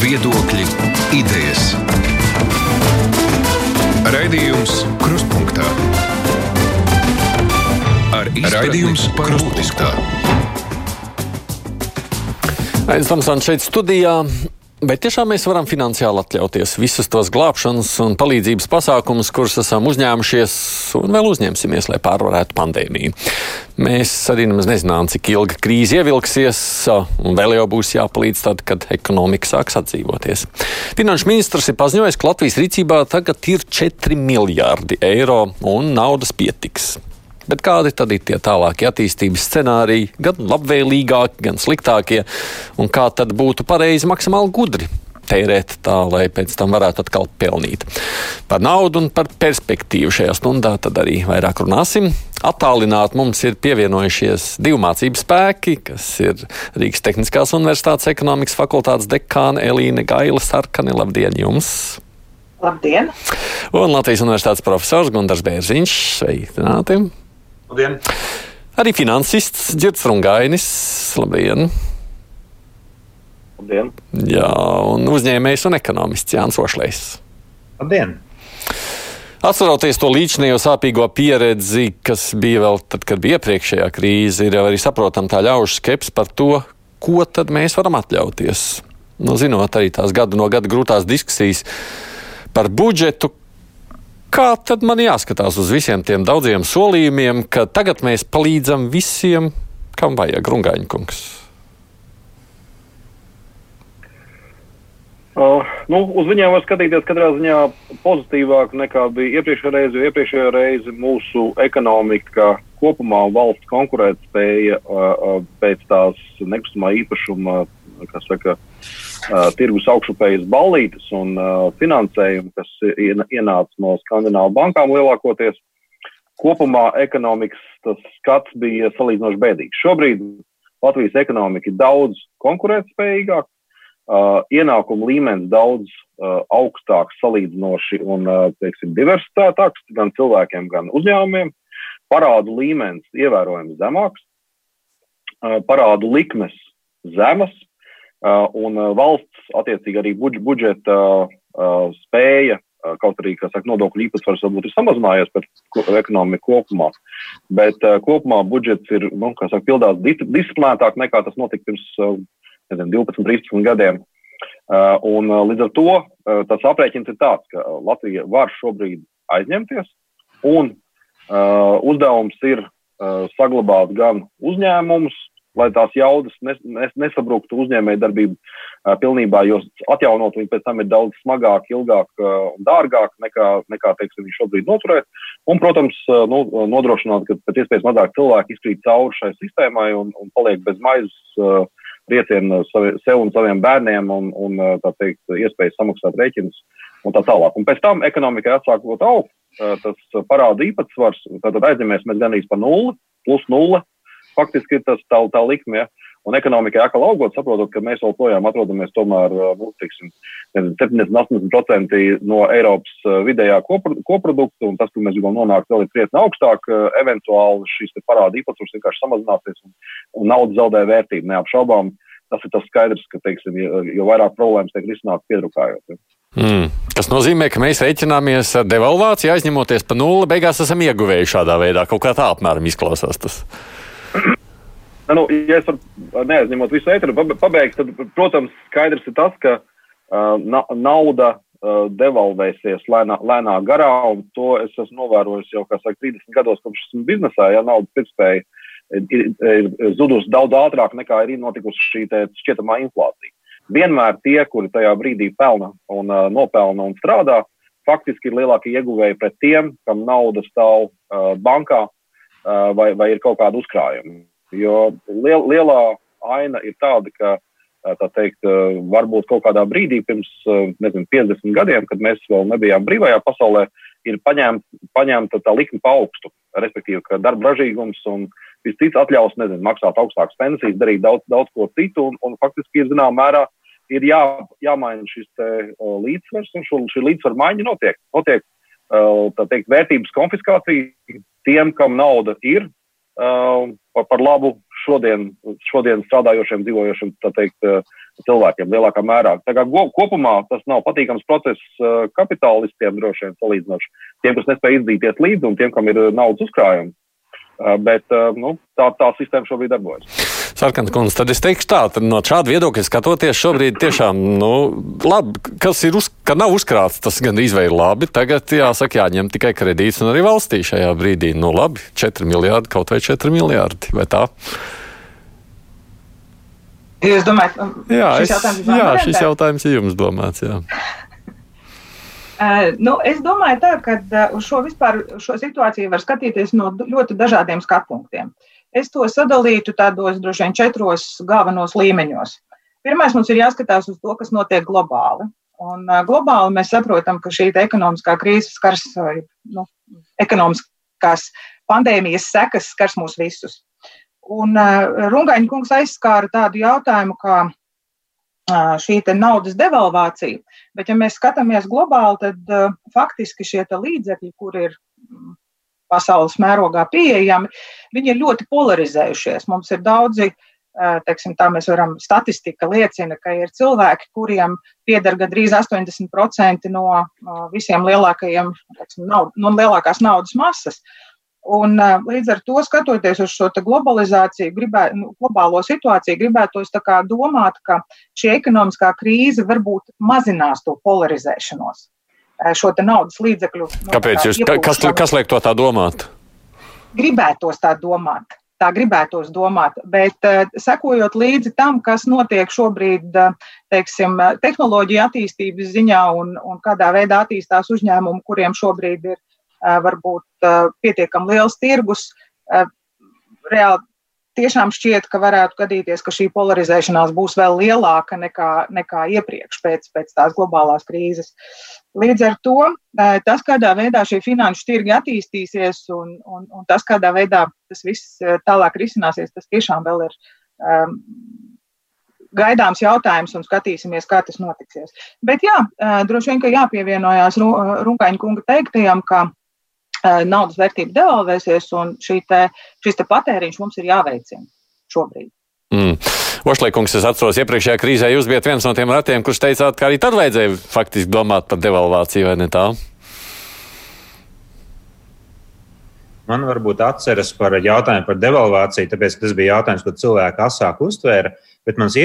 Viedokļi, idejas. Raidījums Krustpunktā. Ar Raidījums Krustpunktā. Aizsmeļamies, Tamsons šeit studijā. Vai tiešām mēs varam finansiāli atļauties visus tos glābšanas un palīdzības pasākumus, kurus esam uzņēmušies un vēl uzņemsimies, lai pārvarētu pandēmiju? Mēs arī nemaz nezinām, cik ilga krīze ievilksies, un vēl jau būs jāpalīdz tad, kad ekonomika sāks atdzīvoties. Finanšu ministrs ir paziņojis, ka Latvijas rīcībā tagad ir 4 miljārdi eiro un naudas pietiks. Bet kādi tad ir tie tālākie attīstības scenāriji, gan labvēlīgākie, gan sliktākie, un kā tad būtu pareizi maksimāli gudri tērēt tā, lai pēc tam varētu atkal pelnīt. Par naudu un par perspektīvu šajā stundā tad arī vairāk runāsim. Attālināt mums ir pievienojušies divi mācību spēki, kas ir Rīgas Tehniskās Universitātes ekonomikas fakultātes dekāne Elīna Gaila Sarkani. Labdien jums! Labdien! Un Latvijas Universitātes profesors Gundars Bērziņš. Sveicināti! Labdien! Arī finansists Girts Rungainis. Labdien! Labdien! Jā, un uzņēmējs un ekonomists Jānis Ošlējs. Labdien! Atceroties to līdzinējo sāpīgo pieredzi, kas bija vēl tad, kad bija iepriekšējā krīze, ir arī saprotama tā ļaužu skepse par to, ko tad mēs varam atļauties. Nu, zinot arī tās gadu no gada grūtās diskusijas par budžetu, Kā tad man jāskatās uz visiem tiem daudziem solījumiem, ka tagad mēs palīdzam visiem, kam vajag Rungaņa kungs? Uh, nu, uz viņiem var skatīties katrā ziņā pozitīvāk nekā bija iepriekšējā reize, jo iepriekšējā reize mūsu ekonomika kopumā valsts konkurētspēja uh, pēc tās nekustamā īpašuma, saka, uh, tirgus augšupējas ballītes un uh, finansējumu, kas ienāca no skandināvu bankām lielākoties. Kopumā ekonomikas skats bija salīdzinoši bēdīgs. Šobrīd Latvijas ekonomika ir daudz konkurētspējīgāka, uh, ienākumu līmenis daudz uh, augstāks salīdzinoši un, uh, teiksim, diversitātāks gan cilvēkiem, gan uzņēmumiem. Parādu līmenis ievērojami zemāks, parādu likmes zemas, un uh, valsts attiecīgi arī budžeta uh, spēja, kaut arī, saka, nodokļu īpatsvars varbūt ir samazinājies par ekonomiku kopumā, bet kopumā budžets ir, nu, saka, pildās disciplinētāk nekā tas notika pirms, nezinu, 12, 13 gadiem. Un līdz ar to tas aprēķins ir tāds, ka Latvija var šobrīd aizņemties, un uzdevums ir saglabāt gan uzņēmumus, lai tās jaudas nes, nes, nesabruktu uzņēmēju darbību uh, pilnībā, jo atjaunot viņu pēc tam ir daudz smagāk, ilgāk uh, un dārgāk nekā, nekā teiksim, viņš šobrīd noturēt. Un, protams, uh, nu, nodrošināt, ka pēc iespējas mazāk cilvēki izkrīt cauri šai sistēmai un, un paliek bez maizes uh, riecienu sev un saviem bērniem un, un tā teikt, iespējas samaksāt rēķinus un tā tālāk. Un pēc tam ekonomikai atsākot augt, tas parāda īpatsvars, tad aizņemies mēs gandrīz pa nulli, plus nulle faktiski ir tas tā, tā likme. Ja? Un ekonomikai atkal augot, saprotot, ka mēs joprojām atrodamies tomēr nu, tiksim, 70-80% no Eiropas vidējā koprodukta, un tas, ka mēs gribam nonākt vēl krietni augstāk, eventuāli šīs parāda īpatsvars vienkārši samazināsies un, un nauda zaudē vērtību. Neapšaubām, tas ir tas skaidrs, ka, teiksim, jo, vairāk problēmas tiek risināts piedrukājot. Ja. Mm. Tas nozīmē, ka mēs reiķināmies ar devalvāciju, aizņemoties pa nulli, beigās esam ieguvēji šādā veidā. Kaut kā tā apmēram izklausās tas. Nu, ja es varu neaizņemot visu ēteru pabeigt, tad, protams, skaidrs ir tas, ka uh, na nauda uh, devalvēsies lēnā, lēnā garā, un to es esmu novērojis jau, kā saka, 30 gados, kopš esmu biznesā, ja naudas pirktspēja ir, ir, ir zudusi daudz ātrāk nekā ir notikusi šī šķietamā inflācija. Vienmēr tie, kuri tajā brīdī pelna un uh, nopelna un strādā, faktiski ir lielākie ieguvēji pret tiem, kam nauda stāv uh, bankā uh, vai, vai ir kaut kāda uzkrājuma. Jo liel, lielā aina ir tāda, ka tā teikt, varbūt kaut kādā brīdī pirms nezinu, 50 gadiem, kad mēs vēl nebijām brīvajā pasaulē, ir paņemta paņemt tā likme pa augstu. Respektīvi, ka darba ražīgums un viss cits atļaus, nezinu, maksāt augstākas pensijas, darīt daudz, daudz ko citu, un, un faktiski zināmā mērā ir jā, jāmaina šis te, uh, līdzsvars, un šo, šī līdzsvara maiņa notiek. Notiek, uh, teikt, vērtības konfiskācija tiem, kam nauda ir, uh, par, par labu šodien, šodien strādājošiem, dzīvojošiem teikt, cilvēkiem lielākā mērā. Kā kopumā tas nav patīkams process kapitālistiem droši vien salīdzinoši tiem, kas nespēj izdzīties līdzi un tiem, kam ir naudas uzkrājumi. Bet nu, tā, tā sistēma šobrīd darbojas. Sarkans kundze, tad es teikšu tā, no šāda viedokļa skatoties šobrīd tiešām, nu, labi, kas ir, uz, ka nav uzkrāts, tas gan izvēle labi, tagad jāsaka, jāņem tikai kredīts un arī valstī šajā brīdī, nu, labi, 4 miljārdi, kaut vai 4 miljārdi, vai tā? Es domāju, jā, šis, es, jautājums, jā, šis jautājums ir jums domāts, jā. Uh, nu, es domāju, tā, ka uh, uz šo, vispār, šo situāciju var skatīties no ļoti dažādiem skatu punktiem. Uh, Es to sadalītu tādos droši vien četros galvenos līmeņos. Pirmais mums ir jāskatās uz to, kas notiek globāli. Un, globāli mēs saprotam, ka šī ekonomiskā krīze skars, nu, ekonomiskās pandēmijas sekas skars mūs visus. Un Rungaņa kungs aizskāra tādu jautājumu, kā šī naudas devalvācija. Bet, ja mēs skatāmies globāli, tad faktiski šie līdzekļi, kur ir pasaules mērogā pieejami, viņi ir ļoti polarizējušies. Mums ir daudzi, teiksim, tā mēs varam, statistika liecina, ka ir cilvēki, kuriem pieder gandrīz 80% no visiem lielākajiem, teiksim, naud, no lielākās naudas masas. Un, līdz ar to, skatoties uz šo globalizāciju, gribē, nu, globālo situāciju, gribētos domāt, ka šī ekonomiskā krīze varbūt mazinās to polarizēšanos šo naudas līdzekļu. Nu, Kāpēc jūs, kas, kas liek to tā domāt? Gribētos tā domāt. Tā gribētos domāt, bet sekojot līdzi tam, kas notiek šobrīd, teiksim, tehnoloģija attīstības ziņā un, un kādā veidā attīstās uzņēmumi, kuriem šobrīd ir varbūt pietiekami liels tirgus, reāli tiešām šķiet, ka varētu gadīties, ka šī polarizēšanās būs vēl lielāka nekā, nekā iepriekš pēc, pēc tās globālās krīzes. Līdz ar to eh, tas, kādā veidā šie finanšu tirgi attīstīsies un, un, un tas, kādā veidā tas viss eh, tālāk risināsies, tas tiešām vēl ir um, gaidāms jautājums un skatīsimies, kā tas notiksies. Bet jā, droši vien, ka jāpievienojās Runkaņa kunga teiktajam, ka naudas vērtība devalvēsies, un te, šis te patēriņš mums ir jāveicina šobrīd. Mm. Ošlīkungs, es atceros, iepriekšējā krīzē jūs bijat viens no tiem ratiem, kurš teicāt, ka arī tad vajadzēja faktiski domāt par devalvāciju, vai ne tā? Man varbūt atceras par jautājumu par devalvāciju, tāpēc, tas bija jautājums, ko cilvēki asāk uztvēra, bet mans,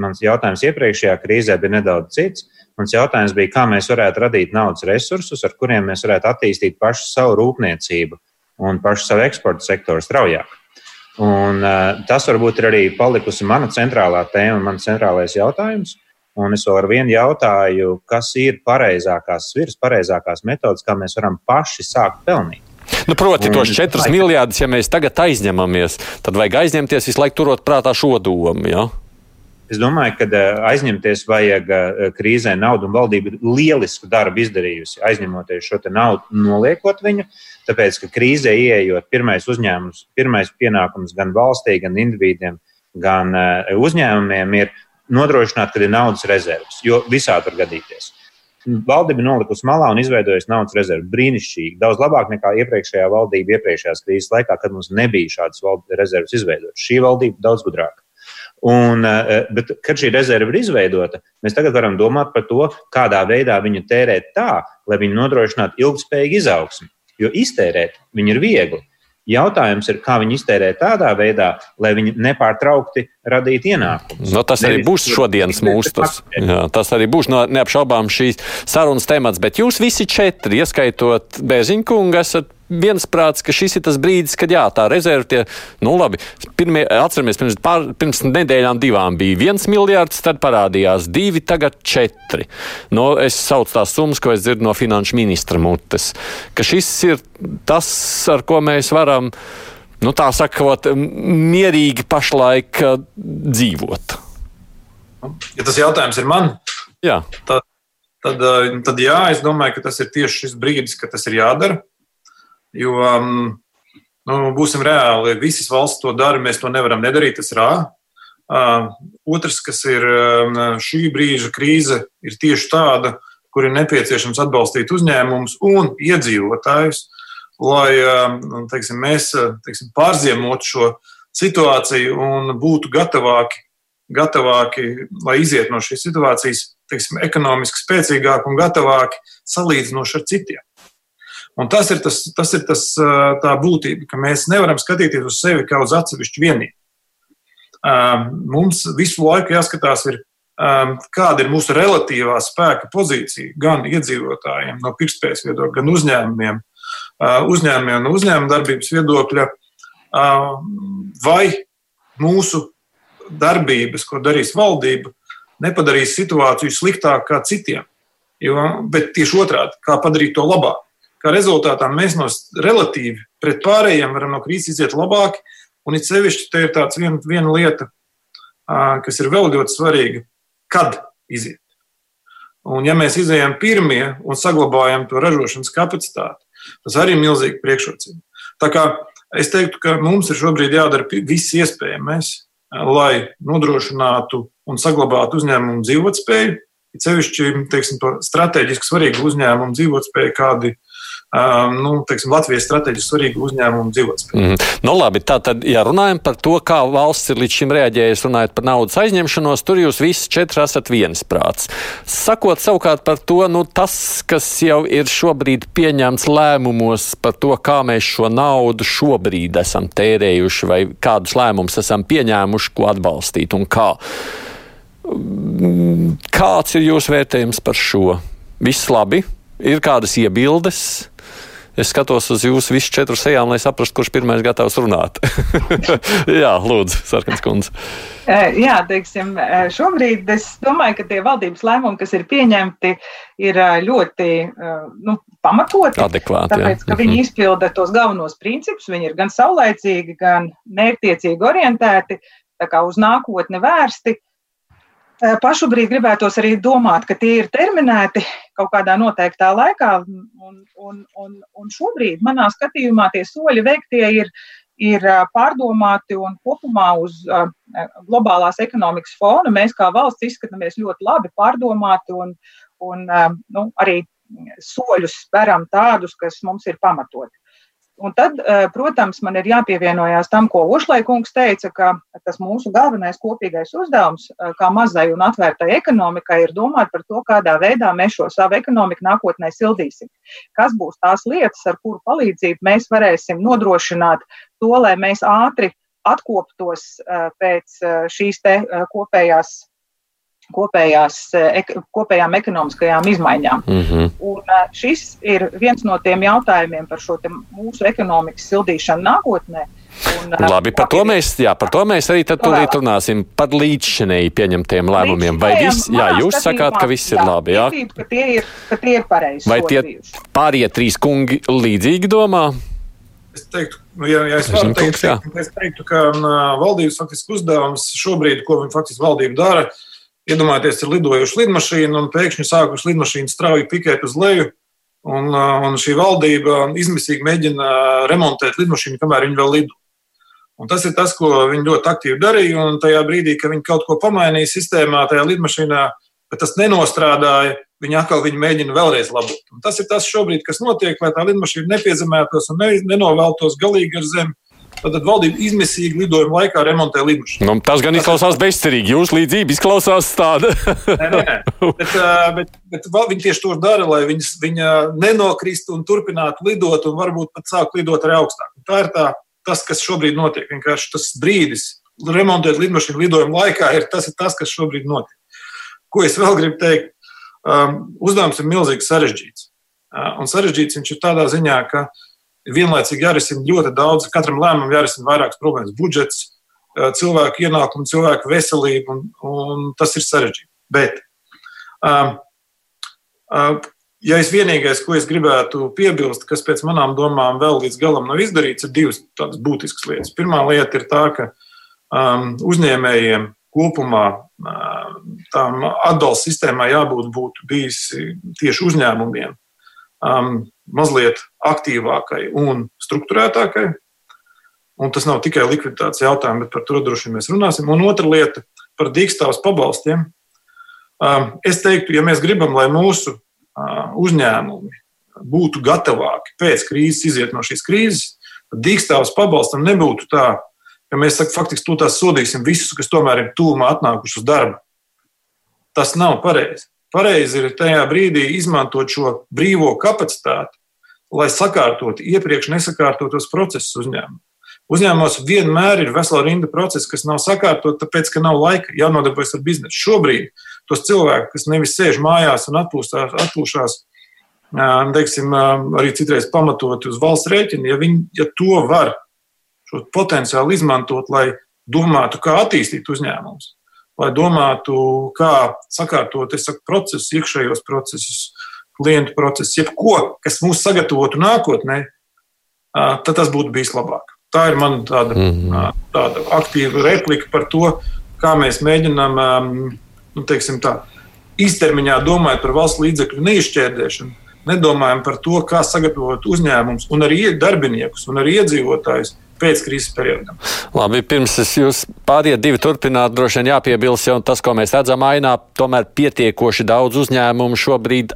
mans jautājums iepriekšējā krīzē bija nedaudz cits. Mans jautājums bija, kā mēs varētu radīt naudas resursus, ar kuriem mēs varētu attīstīt pašu savu rūpniecību un pašu savu eksporta sektoru straujāk. Un, uh, tas varbūt ir arī palikusi mana centrālā tēma, mans centrālais jautājums. Un es vēl ar vienu jautāju, kas ir pareizākās sviras, pareizākās metodas, kā mēs varam paši sākt pelnīt. Nu, proti, tos 4 miljardus, ja mēs tagad aizņemamies, tad vajag aizņemties visu laiku turot prātā šo domu. Ja? Es domāju, ka eh, aizņemties vajag eh, krīzē naudu, un valdība ir lielisku darbu izdarījusi, aizņemoties šo naudu, noliekot viņu. Tāpēc, ka krīzē ieejot, pirmais uzņēmums, pirmais pienākums gan valstī, gan individiem, gan eh, uzņēmumiem ir nodrošināt, ka ir naudas rezerves, jo visādi var gadīties. Valdība nolikusi malā un izveidojusi naudas rezervi. Brīnišķīgi. Daudz labāk nekā iepriekšējā valdība iepriekšējās krīzes laikā, kad mums nebija šādas rezerves izveidotas. Šī valdība daudz gudrāka. Un, eh, bet, kad šī rezerve ir izveidota, mēs tagad varam domāt par to, kādā veidā viņu tērēt tā, lai viņi nodrošinātu ilgspējīgu izaugsmu. Jo iztērēt viņu ir viegli. Jautājums ir, kā viņi iztērē tādā veidā, lai viņi nepārtraukti radītu ienākumus. No, tas arī būs šodienas mūsu. Tas, jā, tas arī būs no, neapšaubām šīs sarunas temats. Bet jūs visi četri, ieskaitot Bēziņkungu, esat viensprāts, ka šis ir tas brīdis, kad jā, tā rezerve tie, nu labi, pirmie, atceramies, pirms, pār, pirms nedēļām divām bija viens miljards, tad parādījās divi, tagad četri. Nu, es saucu tās summas, ko es dzirdu no finanšu ministra mutes, ka šis ir tas, ar ko mēs varam, nu tā sakot, mierīgi pašlaik uh, dzīvot. Ja tas jautājums ir man, jā. tad, tad, uh, tad jā, es domāju, ka tas ir tieši šis brīdis, kad tas ir jādara. Jo um, nu, būsim reāli, visas valsts to dara, mēs to nevaram nedarīt. Tas ir A. Uh, otrs, kas ir um, šī brīža krīze, ir tieši tāda, kur ir nepieciešams atbalstīt uzņēmumus un iedzīvotājus, lai um, teiksim, mēs teiksim, pārziemotu šo situāciju un būtu gatavāki, gatavāki lai iziet no šīs situācijas, teiksim, ekonomiski spēcīgāki un gatavāki salīdzinoši ar citiem. Un tas ir, tas, tas ir tas, tā būtība, ka mēs nevaram skatīties uz sevi kā uz atsevišķu vienību. Mums visu laiku jāskatās, ir, kāda ir mūsu relatīvā spēka pozīcija gan iedzīvotājiem, no pirktspējas viedokļa, gan uzņēmumiem, uzņēmumiem no uzņēmuma darbības viedokļa, vai mūsu darbības, ko darīs valdība, nepadarīs situāciju sliktāku kā citiem. Jo, bet tieši otrādi, kā padarīt to labāk kā rezultātā mēs no relatīvi pret pārējiem varam no krīzes iziet labāk. Un it sevišķi te ir tāds vien, viena lieta, kas ir vēl ļoti svarīga, kad iziet. Un ja mēs izējām pirmie un saglabājam to ražošanas kapacitāti, tas arī ir milzīgi priekšrocība. Tā kā es teiktu, ka mums ir šobrīd jādara viss iespējamais, lai nodrošinātu un saglabātu uzņēmumu dzīvotspēju. Ir sevišķi, teiksim, to strateģiski svarīgu uzņēmumu dzīvotspēju, kādi nu, teiksim, Latvijas strateģiski svarīgu uzņēmumu dzīvotspēju. Mm. Nu, labi, tā tad, ja runājam par to, kā valsts ir līdz šim reaģējusi, runājot par naudas aizņemšanos, tur jūs visi četri esat viensprāts. Sakot savukārt par to, nu, tas, kas jau ir šobrīd pieņemts lēmumos par to, kā mēs šo naudu šobrīd esam tērējuši vai kādus lēmumus esam pieņēmuši, ko atbalstīt un kā. Kāds ir jūsu vērtējums par šo? Viss labi, ir kādas iebildes. Es skatos uz jūsu visu četru sejām, lai saprastu, kurš pirmais gatavs runāt. Jā, lūdzu, Sarkans kundze. Jā, teiksim, šobrīd es domāju, ka tie valdības lēmumi, kas ir pieņemti, ir ļoti nu, pamatoti. Adekvāti. Tāpēc, ka viņi mhm. izpilda tos galvenos principus, viņi ir gan saulaicīgi, gan mērķtiecīgi orientēti, tā kā uz nākotni vērsti. Pašobrīd gribētos arī domāt, ka tie ir terminēti kaut kādā noteiktā laikā, un, un, un, un šobrīd, manā skatījumā, tie soļi veiktie ir, ir pārdomāti un kopumā uz globālās ekonomikas fona mēs kā valsts izskatāmies ļoti labi pārdomāti un, un nu, arī soļus speram tādus, kas mums ir pamatoti. Un tad, eh, protams, man ir jāpievienojās tam, ko Ušlaikungs teica, ka tas mūsu galvenais kopīgais uzdevums, eh, kā mazai un atvērtai ekonomikai, ir domāt par to, kādā veidā mēs šo savu ekonomiku nākotnē sildīsim. Kas būs tās lietas, ar kuru palīdzību mēs varēsim nodrošināt to, lai mēs ātri atkoptos eh, pēc šīs kopējās kopējās, eh, ek, kopējām ekonomiskajām izmaiņām. Mm -hmm. Un eh, šis ir viens no tiem jautājumiem par šo mūsu ekonomikas sildīšanu nākotnē. Un, eh, Labi, par to, mēs, jā, par to mēs arī tūlīt runāsim. Par līdzšinēji pieņemtiem lēmumiem. Vai viss, jā, jūs sakāt, ka viss ir jā, labi, jā? Ticību, ka tie ir, ka tie ir pareizi. Vai tie pārējie trīs kungi līdzīgi domā? Es teiktu, nu, ja, ja es varu teikt, kungs, es teiktu, ka uh, valdības faktiski uzdevums šobrīd, ko viņa faktiski valdība dara, uh, Iedomājieties, ir lidojuši lidmašīna un pēkšņi sākuši lidmašīnu strauji pikēt uz leju. Un, uh, un šī valdība izmisīgi mēģina remontēt lidmašīnu, kamēr viņi vēl lido. Un tas ir tas, ko viņi ļoti aktīvi darīja. Un tajā brīdī, kad viņi kaut ko pamainīja sistēmā, tajā lidmašīnā, bet tas nenostrādāja, viņi atkal viņu mēģina vēlreiz labot. Un tas ir tas šobrīd, kas notiek, lai tā lidmašīna nepiezemētos un nenoveltos galīgi ar zemi. Tad valdība izmisīgi lidojuma laikā remontē lidmašīnu. Nu, tas gan izklausās bezcerīgi. Jūsu līdzība izklausās tāda. nē, nē, bet, bet, bet viņi tieši to dara, lai viņas, viņa nenokristu un turpinātu lidot, un varbūt pat sākt lidot arī augstāk. Un tā ir tā, tas, kas šobrīd notiek. Vienkārši tas brīdis, remontēt lidmašīnu lidojuma laikā, ir tas, ir tas kas šobrīd notiek. Ko es vēl gribu teikt? Um, uzdevums ir milzīgi sarežģīts. Uh, un sarežģīts viņš ir tādā ziņā, ka uh, vienlaicīgi jārisina ļoti daudz, katram lēmumam jārisina vairākas problēmas - budžets, cilvēku ienākumu, cilvēku veselību, un, un tas ir sarežģīti. Bet, um, um, ja es vienīgais, ko es gribētu piebilst, kas pēc manām domām vēl līdz galam nav izdarīts, ir divas tādas būtiskas lietas. Pirmā lieta ir tā, ka um, uzņēmējiem kopumā tām atbalsta sistēmai jābūt būtu bijis tieši uzņēmumiem um, mazliet aktīvākai un struktūrētākai. Un tas nav tikai likviditātes jautājums, bet par to droši vien mēs runāsim. Un otra lieta par dīkstāvus pabalstiem. Um, es teiktu, ja mēs gribam, lai mūsu uh, uzņēmumi būtu gatavāki pēc krīzes iziet no šīs krīzes, tad dīkstāvus pabalstam nebūtu tā, ka mēs faktiski tūlīt sodīsim visus, kas tomēr ir tūmā atnākuši uz darbu. Tas nav pareizi. Pareizi ir tajā brīdī izmantot šo brīvo kapacitāti, lai sakārtotu iepriekš nesakārtotos procesus uzņēmumā. Uzņēmumos vienmēr ir vesela rinda procesu, kas nav sakārtot, tāpēc, ka nav laika jānodarbojas ar biznesu. Šobrīd tos cilvēkus, kas nevis sēž mājās un atpūstās, atpūšās, teiksim, arī citreiz pamatot uz valsts rēķina, ja, viņi, ja to var šo potenciālu izmantot, lai domātu, kā attīstīt uzņēmumus, lai domātu, kā sakārtot saku, procesus, iekšējos procesus, klientu procesus, jebko, kas mūs sagatavotu nākotnē, tad tas būtu bijis labāk. Tā ir mana tāda, mm -hmm. tāda aktīva replika par to, kā mēs mēģinām nu, tā, īstermiņā domājot par valsts līdzekļu neizšķērdēšanu nedomājam par to, kā sagatavot uzņēmumus un arī darbiniekus un arī iedzīvotājus pēc krīzes periodam. Labi, pirms es jūs pāriet divi turpināt, droši vien jāpiebilst jau tas, ko mēs redzam ainā, tomēr pietiekoši daudz uzņēmumu šobrīd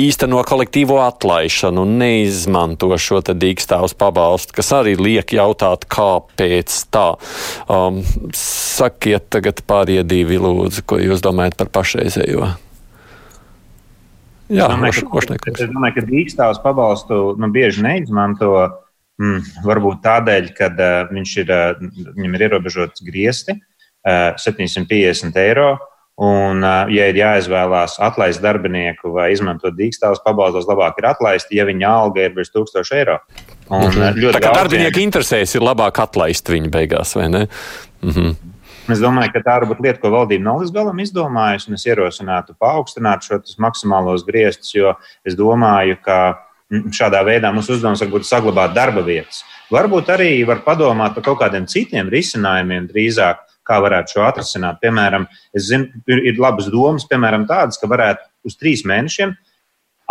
īsteno kolektīvo atlaišanu un neizmanto šo te dīkstāvus pabalstu, kas arī liek jautāt, kāpēc tā. Um, sakiet tagad pāriet divi lūdzu, ko jūs domājat par pašreizējo. Jā, es domāju, ka, ka dīkstāvus pabalstu nu, bieži neizmanto. Mm, varbūt tādēļ, ka uh, viņš ir, uh, viņam ir ierobežots griezti uh, 750 eiro. Un, ja ir jāizvēlās atlaist darbinieku vai izmantot dīkstāvus pabalstos, labāk ir atlaist, ja viņa alga ir virs 1000 eiro. Un, mm -hmm. Tā kā darbinieka interesēs ir labāk atlaist viņu beigās, vai ne? Mm -hmm. Es domāju, ka tā ir lieta, ko valdība nav līdz galam izdomājusi. Es ierosinātu paaugstināt šo maksimālos griestus, jo es domāju, ka šādā veidā mūsu uzdevums var būt saglabāt darba vietas. Varbūt arī var padomāt par kaut kādiem citiem risinājumiem drīzāk, kā varētu šo atrisināt. Piemēram, zinu, ir, labas domas, piemēram, tādas, ka varētu uz trīs mēnešiem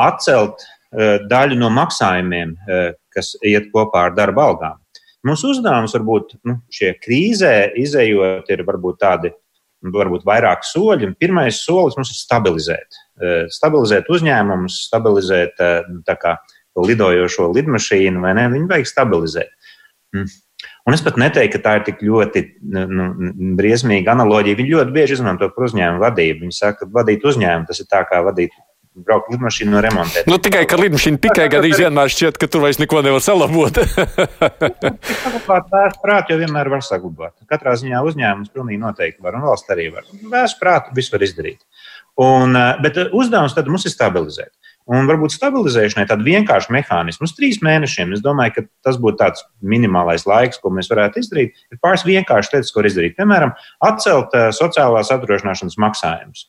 atcelt uh, daļu no maksājumiem, uh, kas iet kopā ar darba algām. Mūsu uzdevums varbūt nu, šie krīzē izējot, ir varbūt tādi varbūt vairāk soļi. Pirmais solis mums ir stabilizēt. Eh, stabilizēt uzņēmumus, stabilizēt eh, kā, lidojošo lidmašīnu, vai ne? Viņu vajag stabilizēt. Mm. Un es pat neteiktu, ka tā ir tik ļoti nu, nu, briesmīga analoģija. Viņi ļoti bieži izmanto par uzņēmumu vadību. Viņi saka, ka vadīt uzņēmumu tas ir tā kā vadīt braukt lidmašīnu un remontēt. Nu, tikai, ka lidmašīna tikai gadījumā vienmēr šķiet, ka tur vairs neko nevar salabot. Saglabāt vēstu prātu jau vienmēr var saglabāt. Katrā ziņā uzņēmums pilnīgi noteikti var, un valsts arī var. Vēstu prātu visu var izdarīt. Un, eh, bet eh, uzdevums tad mums ir stabilizēt. Un varbūt stabilizēšanai tādu vienkāršu mehānismu uz trīs mēnešiem. Es domāju, ka tas būtu tāds minimālais laiks, ko mēs varētu izdarīt. Ir pāris vienkāršas lietas, ko izdarīt. Piemēram, atcelt uh, sociālās apdrošināšanas maksājumus.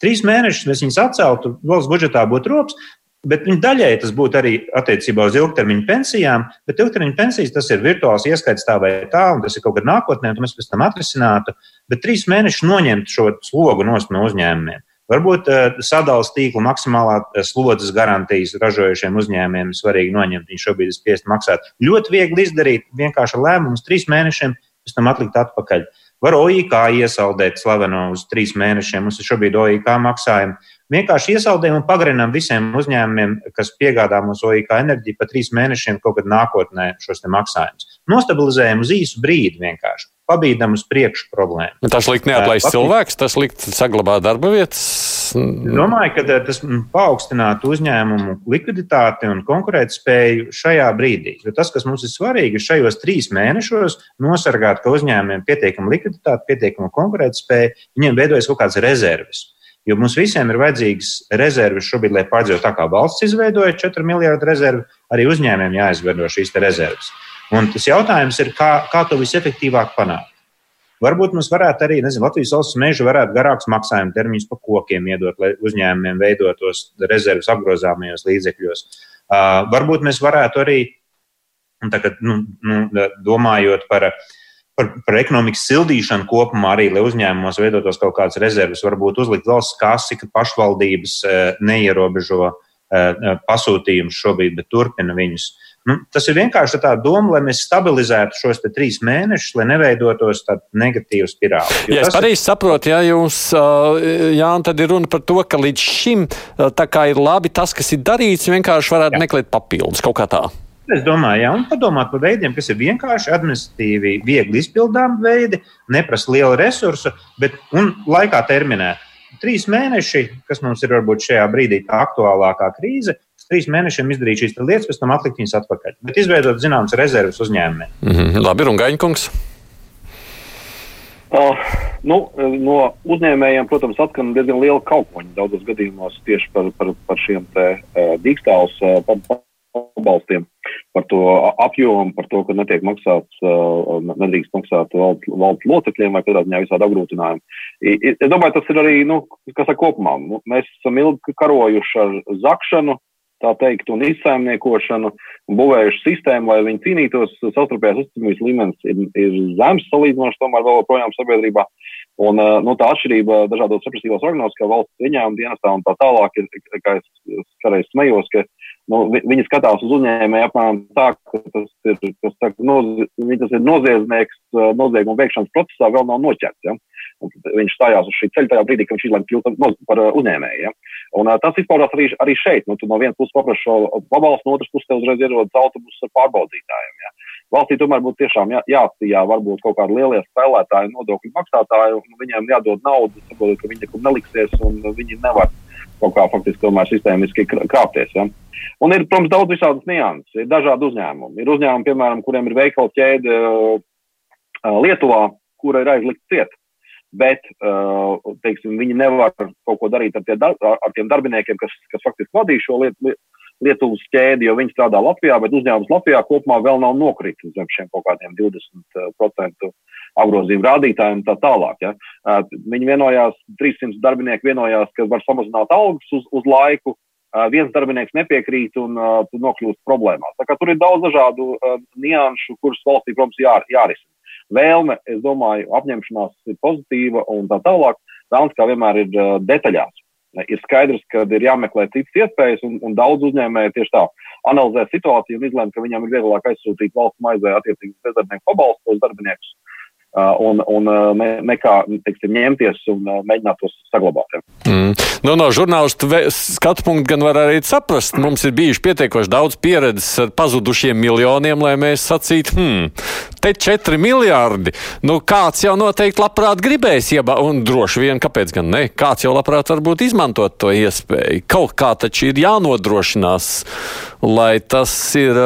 Trīs mēnešus mēs viņus atceltu, valsts budžetā būtu rops, Bet daļai tas būtu arī attiecībā uz ilgtermiņa pensijām, bet ilgtermiņa pensijas tas ir virtuāls ieskaits tā vai tā, un tas ir kaut kad nākotnē, un mēs pēc tam atrisinātu. Bet trīs mēnešus noņemt šo slogu no uzņēmumiem. Varbūt uh, sadalījuma tīkla maksimālā uh, slodzes garantijas ražojušiem uzņēmumiem ir svarīgi noņemt. Viņi šobrīd ir spiest maksāt. Ļoti viegli izdarīt vienkārši lēmumus trīs mēnešiem, pēc tam atlikt atpakaļ. Var OIK iesaldēt slaveno uz trīs mēnešiem. Mums ir šobrīd OIK maksājumi. Vienkārši iesaldējam un pagarinām visiem uzņēmumiem, kas piegādā mums OIK enerģiju, pa trīs mēnešiem kaut kad nākotnē šos maksājumus. Nostabilizējam uz īsu brīdi vienkārši. Pabīdam uz priekšu problēmu. Nu, tas likt neatlaist uh, cilvēks, tas likt saglabāt darba vietas. Domāju, ka tas paaugstinātu uzņēmumu likviditāti un konkurētspēju šajā brīdī. Jo tas, kas mums ir svarīgi, ir šajos trīs mēnešos nosargāt, ka uzņēmumiem pietiekama likviditāte, pietiekama konkurētspēja, viņiem veidojas kaut kādas rezerves. Jo mums visiem ir vajadzīgas rezerves šobrīd, lai pārdzīvotu tā, kā valsts izveidoja 4 miljardu rezervi, arī uzņēmējiem jāizveido šīs rezerves. Un tas jautājums ir, kā, kā to visefektīvāk panākt. Varbūt mums varētu arī, nezinu, Latvijas valsts meža varētu garāks maksājuma termiņus pa kokiem iedot, lai uzņēmumiem veidotos rezerves apgrozāmajos līdzekļos. Uh, varbūt mēs varētu arī, tagad, nu, nu, domājot par uh, par, par ekonomikas sildīšanu kopumā arī, lai uzņēmumos veidotos kaut kādas rezerves, varbūt uzlikt valsts kasi, ka pašvaldības eh, neierobežo eh, pasūtījumus šobrīd, bet turpina viņus. Nu, tas ir vienkārši tā doma, lai mēs stabilizētu šos trīs mēnešus, lai neveidotos tāda negatīva spirāli. Ja es pareizi saprotu, ja jums, jā, tad ir runa par to, ka līdz šim ir labi tas, kas ir darīts, vienkārši varētu jā. meklēt papildus kaut kā tā. Es domāju, jā, un padomāt par veidiem, kas ir vienkārši administratīvi, viegli izpildām veidi, neprasa lielu resursu, bet laikā terminē. Trīs mēneši, kas mums ir varbūt šajā brīdī tā aktuālākā krīze, trīs mēnešiem izdarīt šīs lietas, pēc tam atlikt viņas atpakaļ. Bet izveidot zināmas rezerves uzņēmumiem. Mm -hmm. Labi, un Gaņkungs. Uh, nu, no uzņēmējiem, protams, atskan diezgan liela kaukoņa daudzos gadījumos tieši par, par, par šiem te, uh, dīkstāvus uh, pabalstiem, par to apjomu, par to, ka netiek maksāts, uh, nedrīkst maksāt valsts, valsts locekļiem vai kādā ziņā visādi apgrūtinājumi. Es domāju, tas ir arī, nu, kas ar kopumā. Mēs esam ilgi karojuši ar zakšanu, tā teikt, un izsaimniekošanu un būvējuši sistēmu, lai viņi cīnītos. Savstarpējās uzticamības līmenis ir, ir zems salīdzinoši tomēr vēl joprojām sabiedrībā. Un nu, tā atšķirība dažādos represīvos organos, kā valsts ieņēmuma dienestā un tā tālāk, ir, kā es kādreiz smējos, ka nu, viņi skatās uz uzņēmēju apmēram tā, ka tas ir, tas, tā, nozie, tas ir noziedznieks nozieguma veikšanas procesā vēl nav noķerts. Ja? viņš stājās uz šī ceļa tajā brīdī, kad viņš izlēma kļūt par uh, uzņēmēju. Ja? Un, uh, tas izpaudās arī, arī šeit. Nu, tu no vienas puses paprasti šo pabalstu, no otras puses tev uzreiz ierodas autobusu ar pārbaudītājiem. Ja? Valstī tomēr būtu tiešām jā, jāatstījā varbūt kaut kādi lielie spēlētāji, nodokļu maksātāji, un viņiem jādod naudu, saprotot, ka viņi nekur neliksies un viņi nevar kaut kā faktiski tomēr sistēmiski krāpties. Ja? Un ir, protams, daudz visādas nianses. Ir dažādi uzņēmumi. Ir uzņēmumi, piemēram, kuriem ir veikala ķēde Lietuvā, kura ir aizlikta cieta bet uh, teiksim, viņi nevar kaut ko darīt ar, dar, ar tiem darbiniekiem, kas, kas faktiski vadīja šo lietu. Lietuvas ķēdi, jo viņi strādā Latvijā, bet uzņēmums Latvijā kopumā vēl nav nokritis zem šiem kaut kādiem 20% apgrozījumu rādītājiem un tā tālāk. Ja. Uh, viņi vienojās, 300 darbinieki vienojās, ka var samazināt algas uz, uz laiku, uh, viens darbinieks nepiekrīt un uh, nokļūst problēmās. Tā kā tur ir daudz dažādu uh, nianšu, kuras valstī, protams, jā, jārisina vēlme, es domāju, apņemšanās ir pozitīva un tā tālāk. Vēlams, kā vienmēr, ir uh, detaļās. Ir skaidrs, ka ir jāmeklē citas iespējas, un, un daudz uzņēmēju tieši tā analizē situāciju un izlēma, ka viņam ir vieglāk aizsūtīt valsts maizē attiecīgus bezdarbnieku pabalstus darbiniekus un, un uh, nekā teiksim, ņemties un uh, mēģināt tos saglabāt. Mm. Nu, no žurnālistu skatu punkta gan var arī saprast, mums ir bijuši pietiekoši daudz pieredzes ar pazudušiem miljoniem, lai mēs sacītu, hmm, te četri miljārdi. Nu, kāds jau noteikti labprāt gribēs, ieba, un droši vien, kāpēc gan ne, kāds jau labprāt varbūt izmantot to iespēju. Kaut kā taču ir jānodrošinās, lai tas ir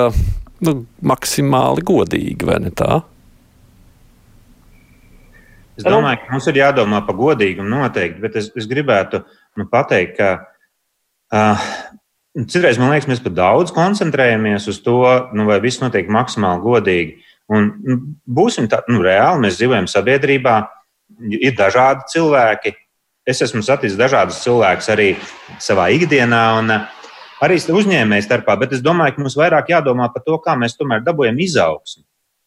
nu, maksimāli godīgi, vai ne tā? Es domāju, ka mums ir jādomā par godīgumu noteikti, bet es, es gribētu nu, pateikt, ka uh, citreiz man liekas, mēs par daudz koncentrējamies uz to, nu, vai viss notiek maksimāli godīgi. Un, nu, būsim tā, nu, reāli, mēs dzīvojam sabiedrībā, ir dažādi cilvēki. Es esmu saticis dažādus cilvēkus arī savā ikdienā, un arī uzņēmēju starpā, bet es domāju, ka mums vairāk jādomā par to, kā mēs tomēr dabūjam izaugsmu.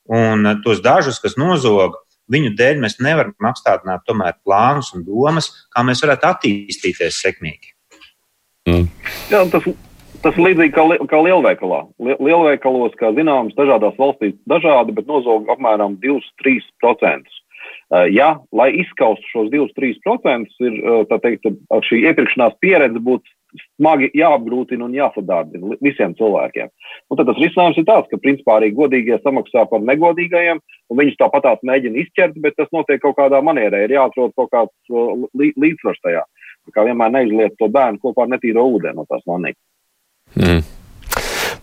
Un tos dažus, kas nozog, viņu dēļ mēs nevaram apstādināt tomēr plānus un domas, kā mēs varētu attīstīties sekmīgi. Mm. Jā, tas, tas ir līdzīgi kā, li, kā lielveikalā. Lielveikalos, kā zināms, dažādās valstīs dažādi, bet nozog apmēram 2-3%. Uh, ja, lai izskaustu šos 2-3%, ir uh, teikt, šī iepirkšanās pieredze būtu smagi jāapgrūtina un jāsadārdina visiem cilvēkiem. Un tad tas risinājums ir tāds, ka principā arī godīgie samaksā par negodīgajiem, un viņus tāpatās mēģina izķert, bet tas notiek kaut kādā manierē. Ir jāatrod kaut kāds līdzsvars tajā. Tā kā vienmēr neizliet to bērnu kopā ar netīro ūdeni no tās vannītes. Mm.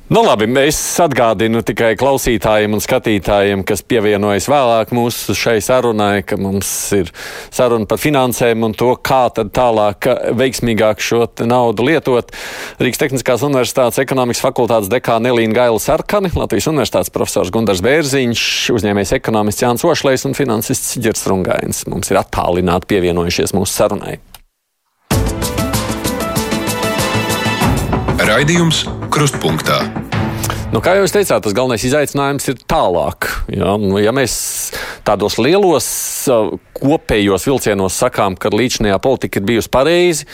Nu, labi, es atgādinu tikai klausītājiem un skatītājiem, kas pievienojas vēlāk mūsu šai sarunai, ka mums ir saruna par finansēm un to, kā tad tālāk veiksmīgāk šo naudu lietot. Rīgas Tehniskās Universitātes ekonomikas fakultātes dekāna Elīna Gaila Sarkani, Latvijas Universitātes profesors Gundars Bērziņš, uzņēmējs ekonomists Jānis Ošlejs un finansists Ģirs Rungains. Mums ir attālināti pievienojušies mūsu sarunai. Raidījums Krustpunktā. Nu, kā jau teicāt, tas galvenais izaicinājums ir tālāk. Ja, nu, ja mēs tādos lielos kopējos vilcienos sakām, ka līdzinājā politika ir bijusi pareizi,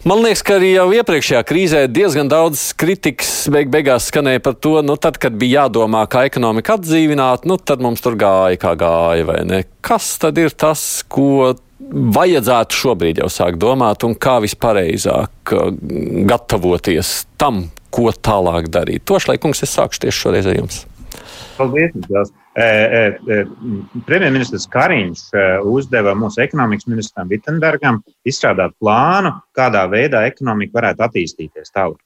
Man liekas, ka arī jau iepriekšējā krīzē diezgan daudz kritikas beig beigās skanēja par to, nu, tad, kad bija jādomā, kā ekonomiku atdzīvināt, nu, tad mums tur gāja, kā gāja, vai ne? Kas tad ir tas, ko vajadzētu šobrīd jau sākt domāt un kā vispareizāk uh, gatavoties tam, ko tālāk darīt. Tošlaikungs, es sākšu tieši šoreiz ar jums. Paldies! Jums. Premjerministrs Kariņš uzdeva mūsu ekonomikas ministram Vitsenbergam izstrādāt plānu, kādā veidā ekonomika varētu attīstīties tālāk.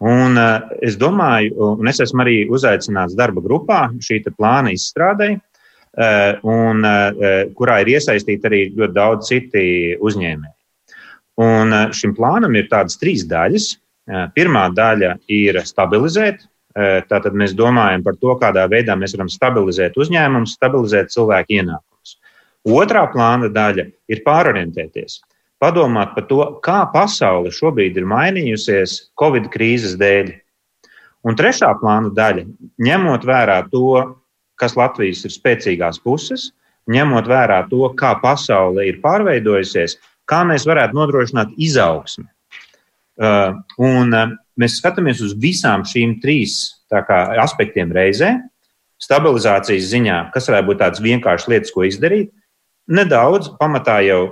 Un es domāju, un es esmu arī uzaicināts darba grupā šī plāna izstrādē, un kurā ir iesaistīti arī ļoti daudz citi uzņēmēji. Un šim plānam ir tādas trīs daļas. Pirmā daļa ir stabilizēt Tātad mēs domājam par to, kādā veidā mēs varam stabilizēt uzņēmumus, stabilizēt cilvēku ienākumus. Otrā plāna daļa ir pārorientēties, padomāt par to, kā pasaule šobrīd ir mainījusies Covid krīzes dēļ. Un trešā plāna daļa, ņemot vērā to, kas Latvijas ir spēcīgās puses, ņemot vērā to, kā pasaule ir pārveidojusies, kā mēs varētu nodrošināt izaugsmi. Un mēs skatāmies uz visām šīm trīs kā, aspektiem reizē. Stabilizācijas ziņā, kas varētu būt tādas vienkāršas lietas, ko izdarīt, nedaudz pamatā jau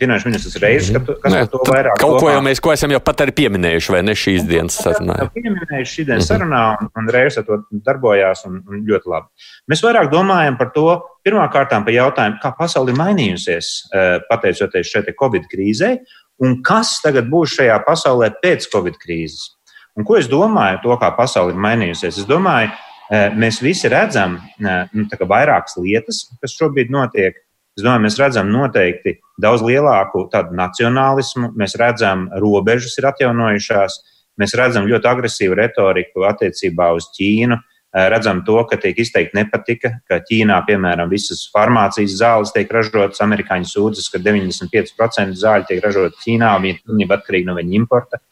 finanšu ministrs reizes, kas Nē, par to vairāk. Kaut domā. ko jau mēs ko esam jau pat arī pieminējuši, vai ne šīs dienas sarunā? Jā, pieminējuši šī dienas sarunā, un, un reizes ar to darbojās, un, un ļoti labi. Mēs vairāk domājam par to, pirmkārt, par jautājumu, kā pasaule ir mainījusies pateicoties šai Covid krīzei, un kas tagad būs šajā pasaulē pēc Covid krīzes. Un ko es domāju, to, kā pasaule ir mainījusies? Es domāju, e, mēs visi redzam e, nu, vairākas lietas, kas šobrīd notiek. Es domāju, mēs redzam noteikti daudz lielāku nacionālismu, mēs redzam, robežas ir atjaunojušās, mēs redzam ļoti agresīvu retoriku attiecībā uz Ķīnu. Eh, redzam to, ka tiek izteikti nepatika, ka Ķīnā, piemēram, visas farmācijas zāles tiek ražotas. Amerikāņi sūdzas, ka 95% zāļu tiek ražotas Ķīnā, viņi ir atkarīgi no viņa importa.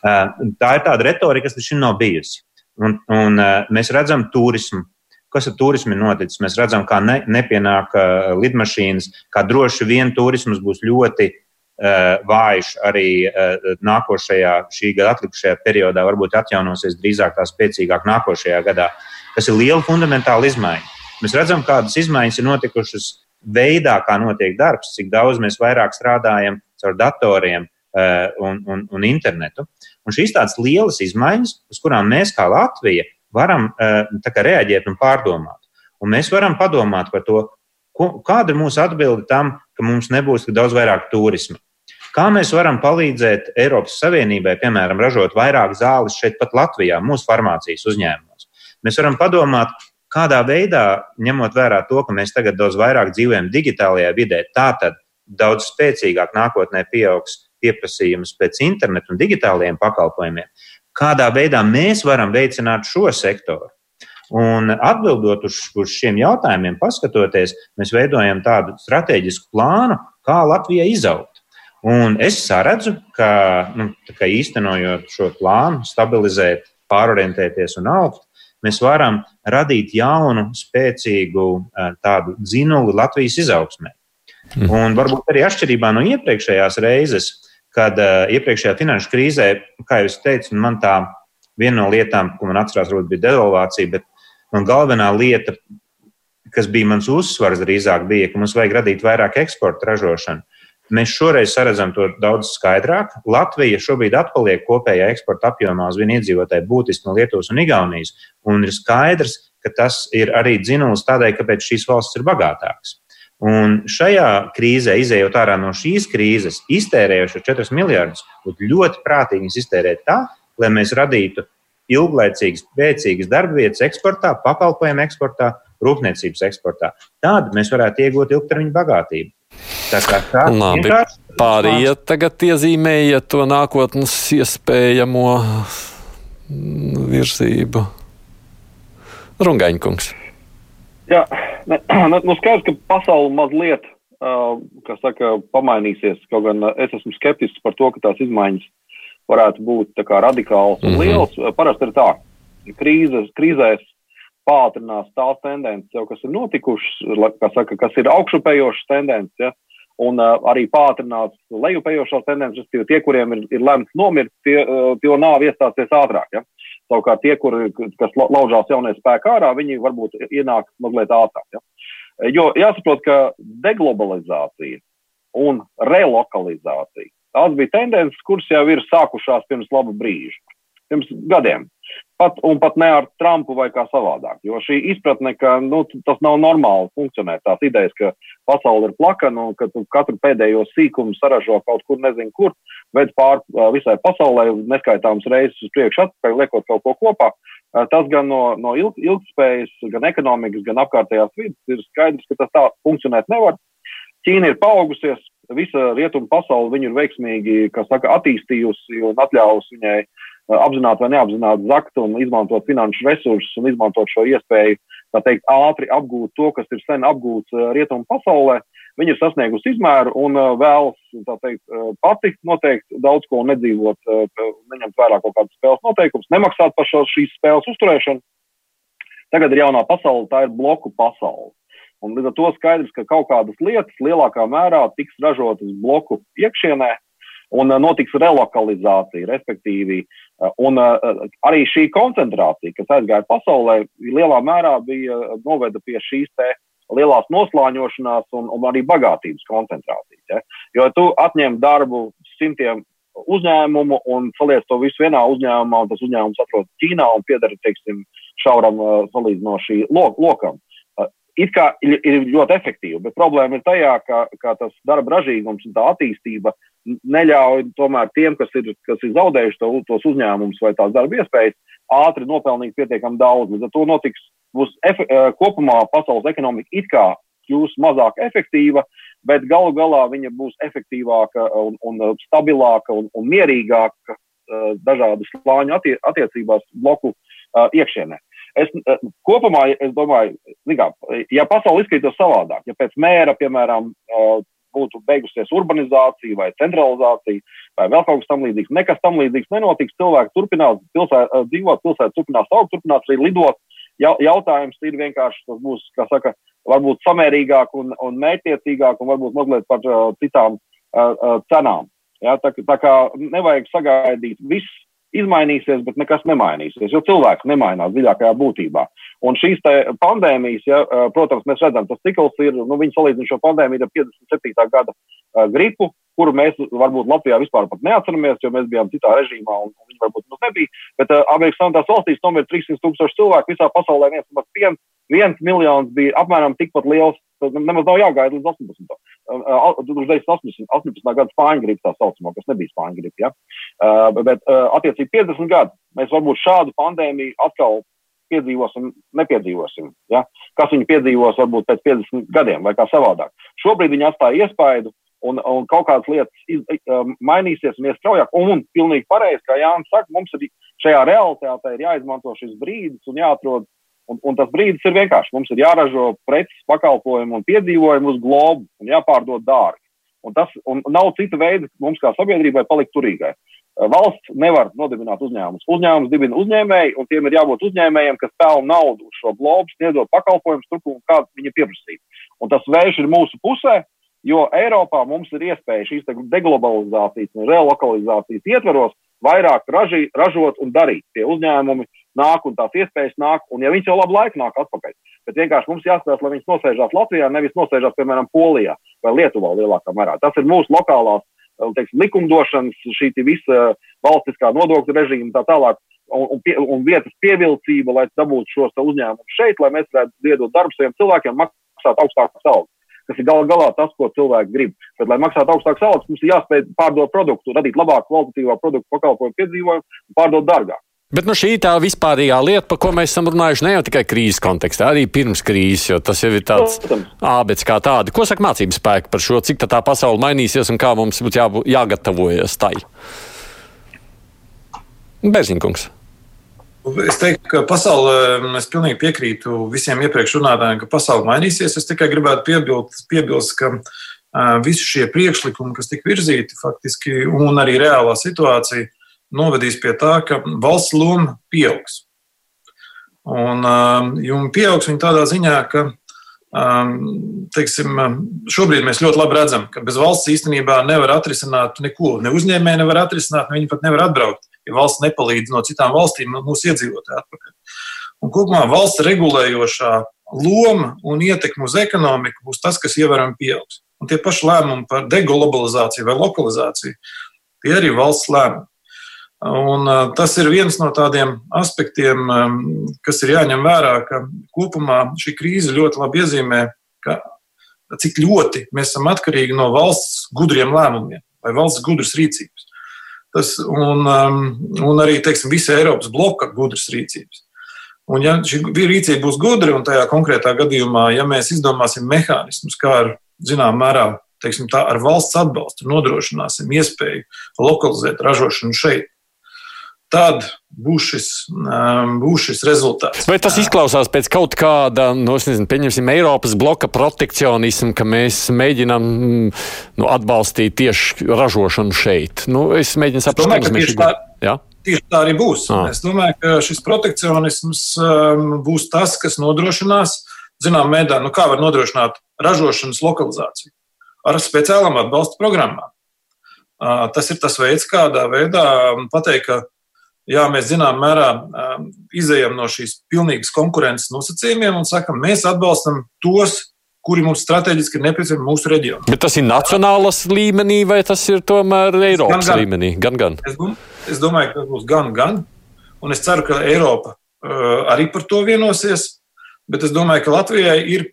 Eh, tā ir tāda retorika, kas līdz šim nav bijusi. Un, un eh, mēs redzam turismu. Kas ar turismu noticis? Mēs redzam, kā ne, nepienāk lidmašīnas, kā droši vien turisms būs ļoti vājš arī nākošajā, šī gada atlikušajā periodā, varbūt atjaunosies drīzāk tā spēcīgāk nākošajā gadā kas ir liela fundamentāla izmaiņa. Mēs redzam, kādas izmaiņas ir notikušas veidā, kā notiek darbs, cik daudz mēs vairāk strādājam caur datoriem uh, un, un, un internetu. Un šīs tādas lielas izmaiņas, uz kurām mēs kā Latvija varam uh, kā reaģēt un pārdomāt. Un mēs varam padomāt par to, ko, kāda ir mūsu atbilde tam, ka mums nebūs tik daudz vairāk turisma. Kā mēs varam palīdzēt Eiropas Savienībai, piemēram, ražot vairāk zāles šeit, pat Latvijā, mūsu farmācijas uzņēmumā? Mēs varam padomāt, kādā veidā, ņemot vērā to, ka mēs tagad daudz vairāk dzīvojam digitālajā vidē, tā tad daudz spēcīgāk nākotnē pieaugs pieprasījums pēc internetu un digitālajiem pakalpojumiem, kādā veidā mēs varam veicināt šo sektoru. Un atbildot uz, uz šiem jautājumiem, paskatoties, mēs veidojam tādu strateģisku plānu, kā Latvija izaugt. Un es saredzu, ka nu, īstenojot šo plānu, stabilizēt, pārorientēties un augt, mēs varam radīt jaunu, spēcīgu eh, tādu dzinuli Latvijas izaugsmē. Mm. Un varbūt arī atšķirībā no iepriekšējās reizes, kad uh, iepriekšējā finanšu krīzē, kā jau teicu, man tā viena no lietām, ko man atcerās, varbūt bija devalvācija, bet man galvenā lieta, kas bija mans uzsvars drīzāk, bija, ka mums vajag radīt vairāk eksporta ražošanu. Mēs šoreiz redzam to daudz skaidrāk. Latvija šobrīd atpaliek kopējā eksporta apjomā uz vienu iedzīvotāju būtiski no Lietuvas un Igaunijas. Un ir skaidrs, ka tas ir arī dzinulis tādai, kāpēc šīs valstis ir bagātākas. Un šajā krīzē, izējot ārā no šīs krīzes, iztērējot šo 4 miljardus, būtu ļoti prātīgi iztērēt tā, lai mēs radītu ilglaicīgas, spēcīgas darbvietas eksportā, pakalpojumu eksportā, rūpniecības eksportā. Tādi mēs varētu iegūt ilgtermiņa bagātību. Tā kā tā Labi, pārējie tagad iezīmēja to nākotnes iespējamo virzību. Rungaņkungs. Jā, ne, nu skaidrs, ka pasaule mazliet, uh, kas saka, pamainīsies. Kaut gan es esmu skeptisks par to, ka tās izmaiņas varētu būt tā kā radikāls un mm -hmm. liels. Parasti ir tā, krīzes, krīzēs pātrinās tās tendences, jau, kas ir notikušas, kas, saka, kas ir augšupējošas tendences, ja, un uh, arī pātrinās lejupējošās tendences, respektīvi tie, kuriem ir, ir lemts nomirt, tie, uh, tie nav iestāsies ātrāk. Ja. Savukārt tie, kur, kas laužās jaunie spēki ārā, viņi varbūt ienāk mazliet ātrāk. Ja. Jo jāsaprot, ka deglobalizācija un relokalizācija, tās bija tendences, kuras jau ir sākušās pirms laba brīža. pirms gadiem. Pat, un pat ne ar Trumpu vai kā savādāk. Jo šī izpratne, ka nu, tas nav normāli funkcionē, tās idejas, ka pasaule ir plakana un ka katru pēdējo sīkumu saražo kaut kur, nezinu, kur, veids pār visai pasaulē, neskaitāms reizes uz priekšu atpakaļ, liekot kaut ko kopā. Tas gan no, no ilg, ilgspējas, gan ekonomikas, gan apkārtējās vidas ir skaidrs, ka tas tā funkcionēt nevar. Ķīna ir paaugusies, visa rietumu pasaule viņu ir veiksmīgi saka, attīstījusi un atļāvusi viņai apzināti vai neapzināti zakt un izmantot finanšu resursus un izmantot šo iespēju, teikt, ātri apgūt to, kas ir sen apgūts rietumu pasaulē. Viņi ir sasniegusi izmēru un vēlas, tā teikt, pati noteikt daudz ko nedzīvot, neņemt vērā kaut kādas spēles noteikumus, nemaksāt par šo, šīs spēles uzturēšanu. Tagad ir jaunā pasaule, tā ir bloku pasaule. Un līdz ar to skaidrs, ka kaut kādas lietas lielākā mērā tiks ražotas bloku iekšienē, un notiks relokalizācija, respektīvi. Un arī šī koncentrācija, kas aizgāja pasaulē, lielā mērā bija noveda pie šīs te lielās noslāņošanās un, un arī bagātības koncentrācijas. Ja? Jo tu atņem darbu simtiem uzņēmumu un saliec to visu vienā uzņēmumā, un tas uzņēmums atrodas Ķīnā un pieder, teiksim, šauram salīdzinoši lokam it kā ir, ir ļoti efektīva, bet problēma ir tajā, ka, ka tas darba ražīgums un tā attīstība neļauj tomēr tiem, kas ir, kas ir zaudējuši to, tos uzņēmumus vai tās darba iespējas, ātri nopelnīt pietiekami daudz. Līdz ar to notiks, būs efe, kopumā pasaules ekonomika it kā kļūs mazāk efektīva, bet galu galā viņa būs efektīvāka un, un stabilāka un, un mierīgāka dažādu slāņu attie, attiecībās bloku iekšienē. Es, eh, kopumā es domāju, kā, ja pasaule izskatītos savādāk, ja pēc mēra, piemēram, eh, būtu beigusies urbanizācija vai centralizācija vai vēl kaut kas tam līdzīgs, nekas tam līdzīgs nenotiks, cilvēki turpinās pilsē, eh, dzīvot, pilsēta turpinās augt, turpinās arī lidot. Jautājums ir vienkārši, tas būs, kā saka, varbūt samērīgāk un, un mērķtiecīgāk un varbūt mazliet par uh, citām uh, cenām. Ja, tā, tā kā nevajag sagaidīt viss izmainīsies, bet nekas nemainīsies, jo cilvēks nemainās dziļākajā būtībā. Un šīs pandēmijas, ja, protams, mēs redzam, tas cikls ir, nu, viņi salīdzina šo pandēmiju ar 57. gada gripu, kuru mēs varbūt Latvijā vispār neatceramies, jo mēs bijām citā režīmā un viņi varbūt mums nebija. Bet uh, Amerikas Savienotās valstīs tomēr 300 tūkstoši cilvēku visā pasaulē viens, viens, viens miljons bija apmēram tikpat liels. Nemaz nav jāgaida līdz 18. 1918. 18. gada spāņu gripa tā saucamā, kas nebija spāņu gripa. Ja? Uh, bet, uh, attiecīgi, 50 gadi mēs varbūt šādu pandēmiju atkal piedzīvosim, nepiedzīvosim. Ja? Kas viņi piedzīvos varbūt pēc 50 gadiem vai kā savādāk. Šobrīd viņi atstāja iespaidu. Un, un kaut kādas lietas iz, um, mainīsies un ies straujāk. Un, un pilnīgi pareizi, kā Jānis saka, mums ir šajā realitātē ir jāizmanto šis brīdis un jāatrod Un, un tas brīdis ir vienkārši. Mums ir jāražo preces, pakalpojumu un piedzīvojumu uz globu un jāpārdod dārgi. Un tas un nav cita veida mums kā sabiedrībai palikt turīgai. Valsts nevar nodibināt uzņēmumus. Uzņēmums dibina uzņēmēji, un tiem ir jābūt uzņēmējiem, kas pelna naudu uz šo globu, sniedzot pakalpojumus tur, kā viņi pieprasīja. Un tas vējš ir mūsu pusē, jo Eiropā mums ir iespēja šīs deglobalizācijas un relokalizācijas ietveros vairāk raži, ražot un darīt. Tie uzņēmumi nāk un tās iespējas nāk, un ja viņš jau labu laiku nāk atpakaļ. Bet vienkārši mums jāskatās, lai viņš nosēžās Latvijā, nevis nosēžās, piemēram, Polijā vai Lietuvā lielākā mērā. Tas ir mūsu lokālās teiksim, likumdošanas, šī visa valstiskā nodokļu režīma tā tālāk. Un, un, pie, un vietas pievilcība, lai dabūtu šos uzņēmumus šeit, lai mēs varētu iedot darbu saviem cilvēkiem, maksāt augstākas algas kas ir gala galā tas, ko cilvēki grib. Bet, lai maksātu augstākas algas, mums ir jāspēj pārdot produktu, radīt labāku kvalitatīvāku produktu, pakalpojumu, piedzīvojumu un pārdot dārgāk. Bet nu, šī tā vispārīgā lieta, par ko mēs esam runājuši ne jau tikai krīzes kontekstā, arī pirms krīzes, jo tas jau ir tāds ābets kā tāda. Ko saka mācības spēki par šo, cik tā pasaule mainīsies un kā mums būtu jābū, jāgatavojas tai? Berziņkungs. Es teiktu, ka pasaule, es pilnīgi piekrītu visiem iepriekš runātājiem, ka pasaule mainīsies. Es tikai gribētu piebilst, piebilst ka uh, visi šie priekšlikumi, kas tika virzīti faktiski, un arī reālā situācija, novedīs pie tā, ka valsts loma pieaugs. Un um, pieaugs viņa tādā ziņā, ka um, teiksim, šobrīd mēs ļoti labi redzam, ka bez valsts īstenībā nevar atrisināt neko. Ne uzņēmēji nevar atrisināt, ne viņi pat nevar atbraukt, ja valsts nepalīdz no citām valstīm mūsu iedzīvotāju atpakaļ. Un kopumā valsts regulējošā loma un ietekme uz ekonomiku būs tas, kas ievērojami pieaugs. Un tie paši lēmumi par deglobalizāciju vai lokalizāciju, tie arī valsts lēmumi. Un, tas ir viens no tādiem aspektiem, kas ir jāņem vērā, ka kopumā šī krīze ļoti labi iezīmē, ka, cik ļoti mēs esam atkarīgi no valsts gudriem lēmumiem vai valsts gudras rīcības. Tas, un, un arī teiksim, visa Eiropas bloka gudras rīcības. Un, ja šī rīcība būs gudra, un tajā konkrētā gadījumā, ja mēs izdomāsim mehānismus, kā ar zināmā mērā teiksim, tā, ar valsts atbalstu nodrošināsim iespēju lokalizēt ražošanu šeit, tad būs šis, um, būs šis rezultāts. Vai tas izklausās pēc kaut kāda, nu, nezinu, pieņemsim, Eiropas bloka protekcionismu, ka mēs mēģinām nu, atbalstīt tieši ražošanu šeit? Nu, es mēģinu saprast, kādas mēs šeit esam. Tieši tā arī būs. Ah. Es domāju, ka šis protekcionisms um, būs tas, kas nodrošinās, zinām, mēdā, nu kā var nodrošināt ražošanas lokalizāciju ar speciālām atbalsta programmām. Uh, tas ir tas veids, kādā veidā pateikt, ka jā, mēs zinām, mērā um, izējām no šīs pilnīgas konkurences nosacījumiem un sakam, mēs atbalstam tos kuri mums strateģiski ir nepieciešami mūsu reģionā. Bet tas ir nacionālas līmenī vai tas ir tomēr Eiropas gan, gan. līmenī? Gan, gan. Es, es domāju, ka tas būs gan, gan. Un es ceru, ka Eiropa uh, arī par to vienosies. Bet es domāju, ka Latvijai ir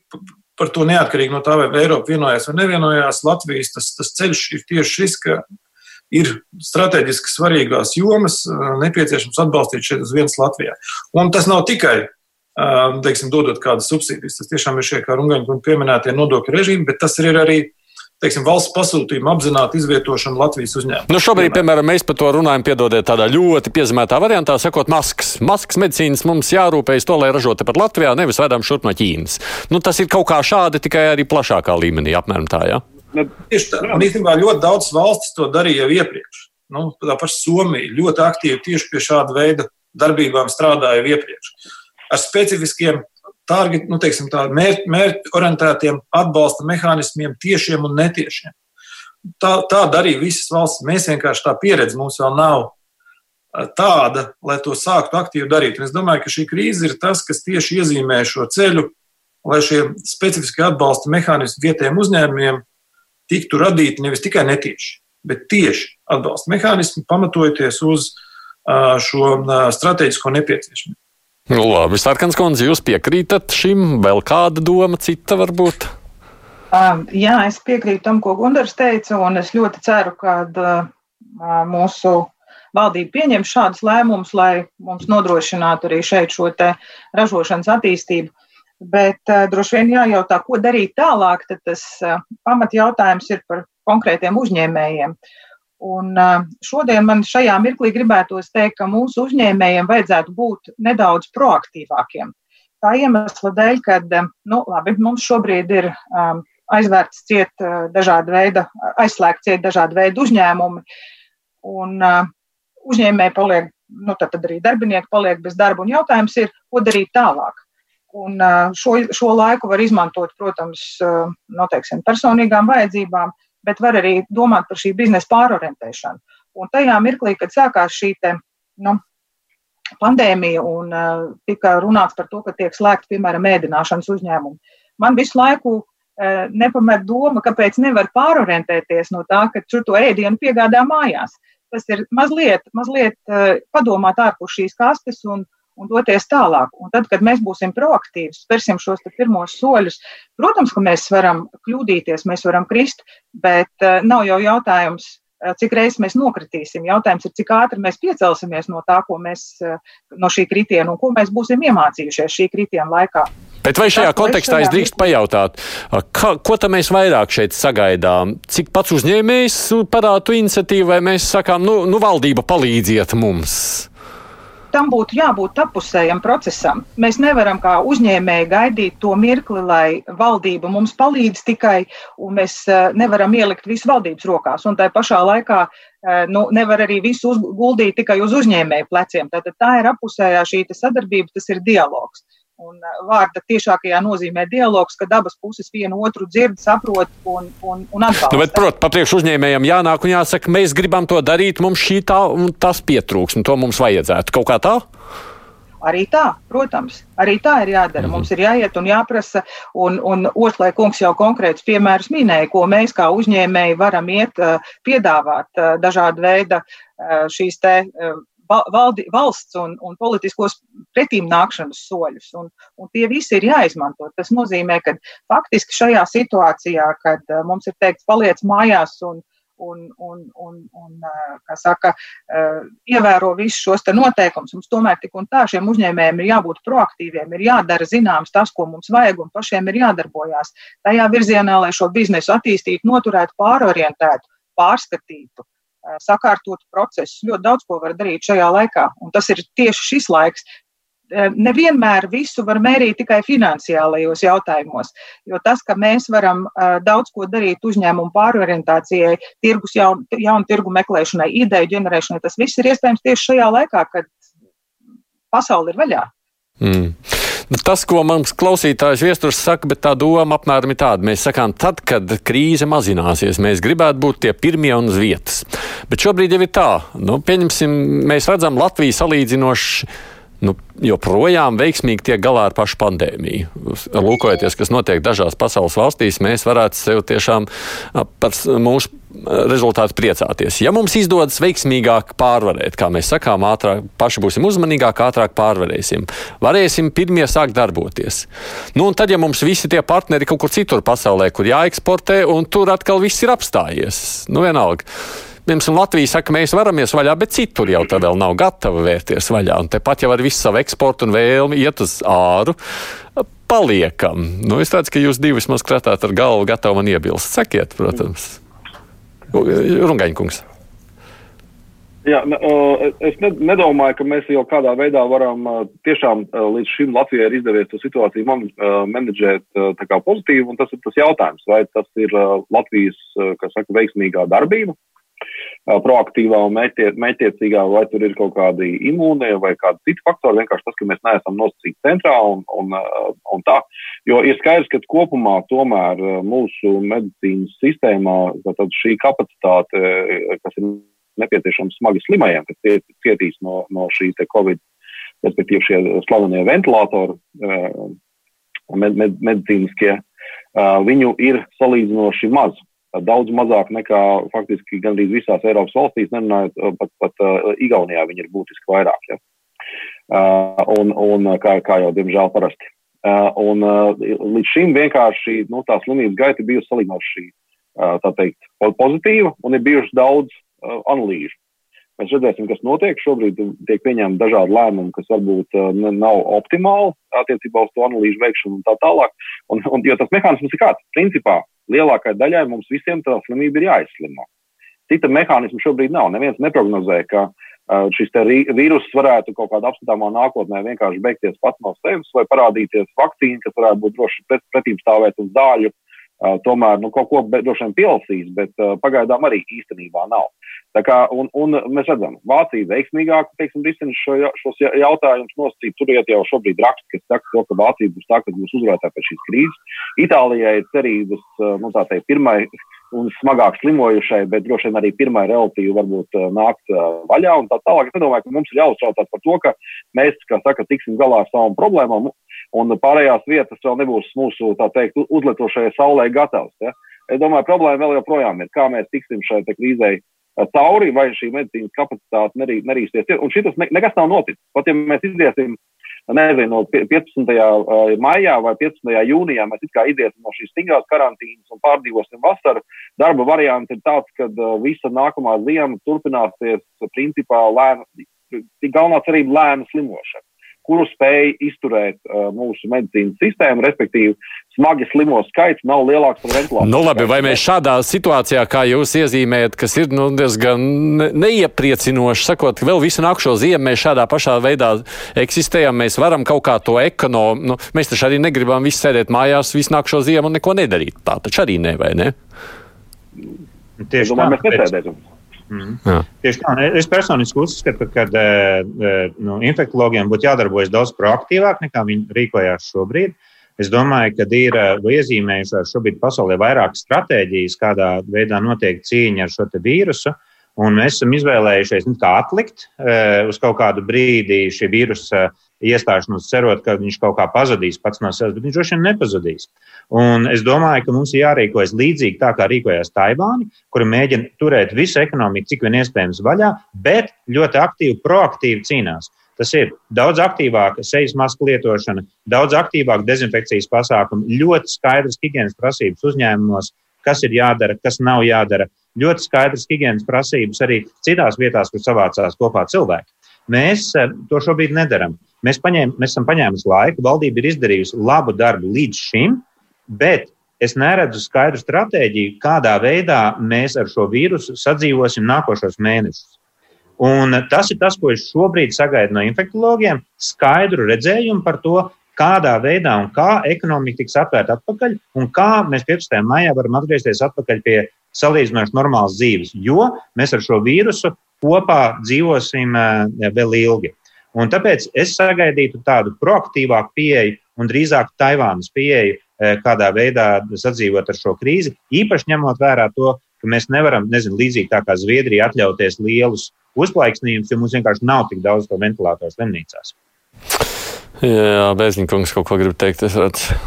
par to neatkarīgi no tā, vai Eiropa vienojās vai nevienojās. Latvijas tas, tas ceļš ir tieši šis, ka ir strateģiski svarīgās jomas nepieciešams atbalstīt šeit uz vienas Latvijā. Un tas nav tikai teiksim, dodot kādas subsīdijas. Tas tiešām ir šie, kā Rungaņa pieminētie nodokļu režīmi, bet tas ir arī teiksim, valsts pasūtījuma apzināta izvietošana Latvijas uzņēmumā. Nu šobrīd, piemēram, mēs par to runājam, piedodiet, tādā ļoti piezīmētā variantā, sakot, maskas. Maskas medicīnas mums jārūpējas to, lai ražotu pat Latvijā, nevis vedam šurp no Ķīnas. Nu, tas ir kaut kā šādi, tikai arī plašākā līmenī, apmēram tā? Ja? Nu, tieši tā. Un īstenībā ļoti daudz valstis to darīja jau iepriekš. Nu, tā paša Somija ļoti aktīvi tieši pie šāda veida darbībām strādāja iepriekš ar specifiskiem target, nu, teiksim, tā, mērķi, mērķi orientētiem atbalsta mehānismiem, tiešiem un netiešiem. Tā, tā darīja visas valsts. Mēs vienkārši tā pieredze mums vēl nav tāda, lai to sāktu aktīvi darīt. Un es domāju, ka šī krīze ir tas, kas tieši iezīmē šo ceļu, lai šie specifiski atbalsta mehānismi vietējiem uzņēmumiem tiktu radīti nevis tikai netieši, bet tieši atbalsta mehānismi, pamatojoties uz šo strateģisko nepieciešamību. Nu, labi, Sārkans kundze, jūs piekrītat šim? Vēl kāda doma cita varbūt? Jā, es piekrītu tam, ko Gunārs teica, un es ļoti ceru, ka mūsu valdība pieņem šādus lēmumus, lai mums nodrošinātu arī šeit šo ražošanas attīstību. Bet uh, droši vien jājautā, ko darīt tālāk, tad tas uh, pamatjautājums ir par konkrētiem uzņēmējiem. Uh, Un šodien man šajā mirklī gribētos teikt, ka mūsu uzņēmējiem vajadzētu būt nedaudz proaktīvākiem. Tā iemesla dēļ, ka nu, labi, mums šobrīd ir um, aizvērts ciet dažādi veidi, aizslēgts ciet dažādi veidi uzņēmumi, un uh, uzņēmēji paliek, nu, tad arī darbinieki paliek bez darba, un jautājums ir, ko darīt tālāk. Un šo, šo laiku var izmantot, protams, noteiksim, personīgām vajadzībām, bet var arī domāt par šī biznesa pārorientēšanu. Un tajā mirklī, kad sākās šī te, nu, pandēmija un tika runāts par to, ka tiek slēgti, piemēram, ēdināšanas uzņēmumi, man visu laiku nepamet doma, kāpēc nevar pārorientēties no tā, ka tur to ēdienu piegādā mājās. Tas ir mazliet, mazliet padomāt ārpus šīs kastes un, un doties tālāk. Un tad, kad mēs būsim proaktīvi, spērsim šos pirmos soļus, protams, ka mēs varam kļūdīties, mēs varam krist, bet uh, nav jau jautājums, uh, cik reizes mēs nokritīsim. Jautājums ir, cik ātri mēs piecelsimies no tā, ko mēs, uh, no šī kritiena un ko mēs būsim iemācījušies šī kritiena laikā. Bet vai šajā kontekstā es drīkstu pajautāt, ka, ko tam mēs vairāk šeit sagaidām? Cik pats uzņēmējs parāda iniciatīvu, vai mēs sakām, nu, nu valdība palīdziet mums? Tam būtu jābūt apusējam procesam. Mēs nevaram kā uzņēmēji gaidīt to mirkli, lai valdība mums palīdz tikai, un mēs eh, nevaram ielikt visu valdības rokās. Un tā pašā laikā eh, nu, nevar arī visu guldīt tikai uz uzņēmēju pleciem. Tātad tā ir apusējā šī sadarbība, tas ir dialogs. Un uh, vārda tiešākajā nozīmē dialogs, kad abas puses vienu otru dzird, saprot un, un, un atbalsta. Nu, bet, protams, papriekš uzņēmējiem jānāk un jāsaka, mēs gribam to darīt, mums šī tā un tas pietrūks, un to mums vajadzētu. Kaut kā tā? Arī tā, protams, arī tā ir jādara. -hmm. Mums ir jāiet un jāprasa, un, un Oslē kungs jau konkrēts piemērus minēja, ko mēs kā uzņēmēji varam iet piedāvāt dažādu veidu šīs te valdi, valsts un, un politiskos pretīm nākšanas soļus. Un, un tie visi ir jāizmanto. Tas nozīmē, ka faktiski šajā situācijā, kad mums ir teikts, paliec mājās un, un, un, un, un saka, ievēro visus šos noteikumus. Mums tomēr tik un tā šiem uzņēmējiem ir jābūt proaktīviem, ir jādara zināms tas, ko mums vajag, un pašiem ir jādarbojās tajā virzienā, lai šo biznesu attīstītu, noturētu, pārorientētu, pārskatītu sakārtotu procesus. Ļoti daudz ko var darīt šajā laikā, un tas ir tieši šis laiks nevienmēr visu var mērīt tikai finansiālajos jautājumos, jo tas, ka mēs varam daudz ko darīt uzņēmumu pārorientācijai, tirgus jaunu, jaunu tirgu meklēšanai, ideju ģenerēšanai, tas viss ir iespējams tieši šajā laikā, kad pasaule ir vaļā. Mm. Nu, tas, ko mums klausītājs viesturs saka, bet tā doma apmēram ir tāda. Mēs sakām, tad, kad krīze mazināsies, mēs gribētu būt tie pirmie un uz vietas. Bet šobrīd jau ir tā, nu, pieņemsim, mēs redzam Latviju salīdzinoši nu, joprojām veiksmīgi tiek galā ar pašu pandēmiju. Lūkojoties, kas notiek dažās pasaules valstīs, mēs varētu sev tiešām par mūsu rezultātu priecāties. Ja mums izdodas veiksmīgāk pārvarēt, kā mēs sakām, ātrāk, paši būsim uzmanīgāki, ātrāk pārvarēsim, varēsim pirmie sākt darboties. Nu, un tad, ja mums visi tie partneri kaut kur citur pasaulē, kur jāeksportē, un tur atkal viss ir apstājies, nu vienalga. Piemēram, Latvija saka, mēs varamies vaļā, bet citur jau tā vēl nav gatava vērties vaļā. Un tepat jau ar visu savu eksportu un vēlmi iet uz āru. Paliekam. Nu, es redzu, ka jūs divi vismaz kratāt ar galvu, gatavi man iebilst. Sakiet, protams. Rungaņkungs. Jā, es nedomāju, ka mēs jau kādā veidā varam tiešām līdz šim Latvijai ir izdevies to situāciju man, menedžēt pozitīvi, un tas ir tas jautājums, vai tas ir Latvijas, kas saka, veiksmīgā darbība, proaktīvā un mētiecīgā, vai tur ir kaut kādi imūnie vai kādi citi faktori. Vienkārši tas, ka mēs neesam nosacīti centrā un, un, un tā. Jo ir skaidrs, ka kopumā tomēr mūsu medicīnas sistēmā šī kapacitāte, kas ir nepieciešama smagi slimajiem, kas cietīs no, no šī Covid, respektīvi šie slavenie ventilatori, med, med, medicīniskie, viņu ir salīdzinoši maz daudz mazāk nekā faktiski gandrīz visās Eiropas valstīs, nerunājot uh, pat, pat uh, Igaunijā viņi ir būtiski vairāk. Ja? Uh, un, un kā, kā jau diemžēl parasti. Uh, un uh, līdz šim vienkārši nu, tā slimības gaita bijusi salīdzinoši uh, teikt, pozitīva un ir bijuši daudz uh, analīžu. Mēs redzēsim, kas notiek. Šobrīd tiek pieņemti dažādi lēmumi, kas varbūt uh, nav optimāli attiecībā uz to analīžu veikšanu un tā tālāk. Un, un, jo tas mehānisms ir kāds? Principā lielākajai daļai mums visiem tā slimība ir jāizslimo. Cita mehānisma šobrīd nav. Neviens neprognozē, ka uh, šis vīrus varētu kaut kādā apskatāmā nākotnē vienkārši beigties pats no sevis vai parādīties vakcīna, kas varētu būt droši pret, pretīm stāvēt uz zāļu. Uh, tomēr nu, kaut ko droši vien pielasīs, bet uh, pagaidām arī īstenībā nav. Tā kā, un, un mēs redzam, Vācija veiksmīgāk teiksim, risina šo, šos jautājumus nosacīt. Tur iet jau šobrīd raksts, kas saka, to, ka Vācija būs tā, kas būs uzvarētāja pēc šīs krīzes. Itālijai ir cerības, nu, tā teikt, pirmai un smagāk slimojušai, bet droši vien arī pirmai relatīvi varbūt nākt vaļā un tā tālāk. Es nedomāju, ka mums ir jāuztraucās par to, ka mēs, kā saka, tiksim galā ar savām problēmām, un pārējās vietas vēl nebūs mūsu, tā teikt, uzletošajai saulē gatavs. Ja? Es domāju, problēma vēl joprojām ir, kā mēs tiksim šai krīzei cauri, vai šī medicīnas kapacitāte nerī, nerīsies. Un šis ne, nekas nav noticis. Pat ja mēs iziesim, nezinu, 15. maijā vai 15. jūnijā, mēs iziesim no šīs stingrās karantīnas un pārdzīvosim vasaru, darba variants ir tāds, ka visa nākamā ziema turpināsies principā lēna, galvenā cerība lēna slimošana kuru spēj izturēt uh, mūsu medicīnas sistēma, respektīvi, smagi slimo skaits nav lielāks par ventilāciju. Nu, labi, vai mēs šādā situācijā, kā jūs iezīmējat, kas ir nu, diezgan neiepriecinoši, sakot, ka vēl visu nākamo ziemu mēs šādā pašā veidā eksistējam, mēs varam kaut kā to ekonomiku, nu, mēs taču arī negribam visu sēdēt mājās visu nākamo ziemu un neko nedarīt. Tā taču arī ne, vai ne? Tieši tā, mēs nesēdēsim. Mm. Jā. Tieši tā, es personiski uzskatu, ka nu, infektuologiem būtu jādarbojas daudz proaktīvāk nekā viņi rīkojās šobrīd. Es domāju, ka ir iezīmējušās šobrīd pasaulē vairākas stratēģijas, kādā veidā notiek cīņa ar šo vīrusu. Un mēs esam izvēlējušies nu, atlikt uz kaut kādu brīdi šī vīrusa iestāšanos, cerot, ka viņš kaut kā pazudīs pats no sevis, bet viņš droši vien nepazudīs. Un es domāju, ka mums ir jārīkojas līdzīgi tā, kā rīkojās Taivāni, kura mēģina turēt visu ekonomiku cik vien iespējams vaļā, bet ļoti aktīvi, proaktīvi cīnās. Tas ir daudz aktīvāka sejas masku lietošana, daudz aktīvāka dezinfekcijas pasākumi, ļoti skaidrs higiēnas prasības uzņēmumos, kas ir jādara, kas nav jādara. Ļoti skaidrs higiēnas prasības arī citās vietās, kur savācās kopā cilvēki. Mēs to šobrīd nedaram. Mēs, paņēm, mēs esam paņēmuši laiku, valdība ir izdarījusi labu darbu līdz šim, bet es neredzu skaidru stratēģiju, kādā veidā mēs ar šo vīrusu sadzīvosim nākošos mēnešus. Un tas ir tas, ko es šobrīd sagaidu no infektuologiem - skaidru redzējumu par to, kādā veidā un kā ekonomika tiks atvērta atpakaļ, un kā mēs 15. maijā varam atgriezties atpakaļ pie salīdzinoši normālas dzīves, jo mēs ar šo vīrusu kopā dzīvosim vēl ilgi. Un tāpēc es sagaidītu tādu proaktīvāku pieeju un drīzāk Taivānas pieeju, kādā veidā sadzīvot ar šo krīzi, īpaši ņemot vērā to, ka mēs nevaram, nezinu, līdzīgi tā kā Zviedrija, atļauties lielus uzplaiksnījumus, jo mums vienkārši nav tik daudz to ventilatoru slimnīcās. Jā, Bēziņkungs kaut ko grib teikt. Es, redzu.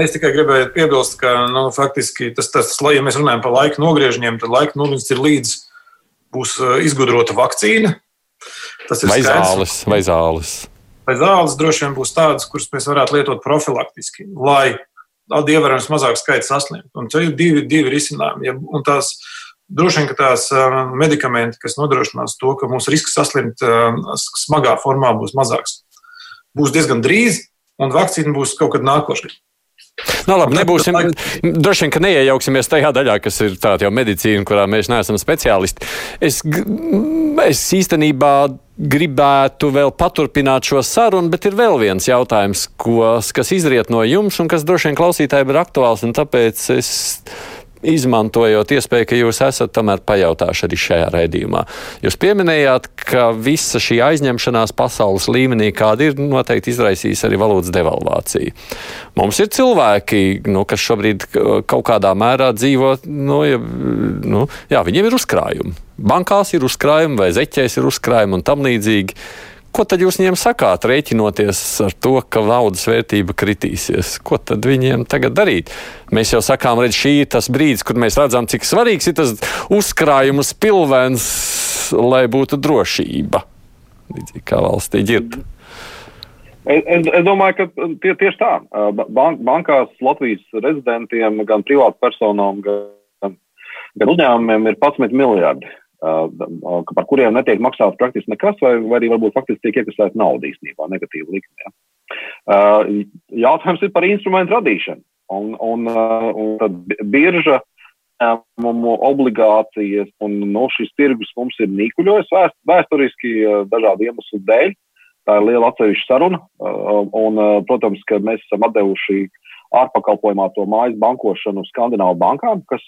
es tikai gribēju piebilst, ka nu, faktiski tas, tas, ja mēs runājam par laika nogriežņiem, tad laika nogriežņs ir līdz būs uh, izgudrota vakcīna. Tas ir vai skaidrs. zāles, vai zāles. Vai zāles droši vien būs tādas, kuras mēs varētu lietot profilaktiski, lai ievērojams mazāk skaits saslimtu. Un te ir divi, divi risinājumi. Ja, un tās, droši vien, tās uh, medikamenti, kas nodrošinās to, ka mūsu risks saslimt uh, smagā formā būs mazāks būs diezgan drīz, un vakcīna būs kaut kad nākošais. Nu, labi, nebūsim, droši vien, ka neiejauksimies tajā daļā, kas ir tāda jau medicīna, kurā mēs neesam speciālisti. Es, es īstenībā gribētu vēl paturpināt šo sarunu, bet ir vēl viens jautājums, ko, kas izriet no jums un kas droši vien klausītājiem ir aktuāls, un tāpēc es izmantojot iespēju, ka jūs esat tomēr pajautājuši arī šajā raidījumā. Jūs pieminējāt, ka visa šī aizņemšanās pasaules līmenī, kāda ir, noteikti izraisīs arī valodas devalvāciju. Mums ir cilvēki, nu, kas šobrīd kaut kādā mērā dzīvo, nu, ja, nu, jā, viņiem ir uzkrājumi. Bankās ir uzkrājumi vai zeķēs ir uzkrājumi un tam līdzīgi. Ko tad jūs viņiem sakāt, rēķinoties ar to, ka naudas vērtība kritīsies? Ko tad viņiem tagad darīt? Mēs jau sakām, redz, šī ir tas brīdis, kur mēs redzam, cik svarīgs ir tas uzkrājums pilvens, lai būtu drošība. Līdzīgi kā valstī ģirta. Es, es, es domāju, ka tie, tieši tā. Bank, bankās Latvijas rezidentiem, gan privātpersonām, gan, gan uzņēmumiem ir 11 miljardi par kuriem netiek maksāts praktiski nekas, vai, vai arī varbūt faktiski tiek iekasēta nauda īstenībā, negatīva likme. Ja. Jautājums ir par instrumentu radīšanu. Un, un, un tad birža ņēmumu obligācijas un no šis tirgus mums ir nīkuļojis vēst, vēsturiski dažādu iemeslu dēļ. Tā ir liela atsevišķa saruna. Un, protams, ka mēs esam atdevuši ārpakalpojumā to mājas bankošanu Skandināvu bankām, kas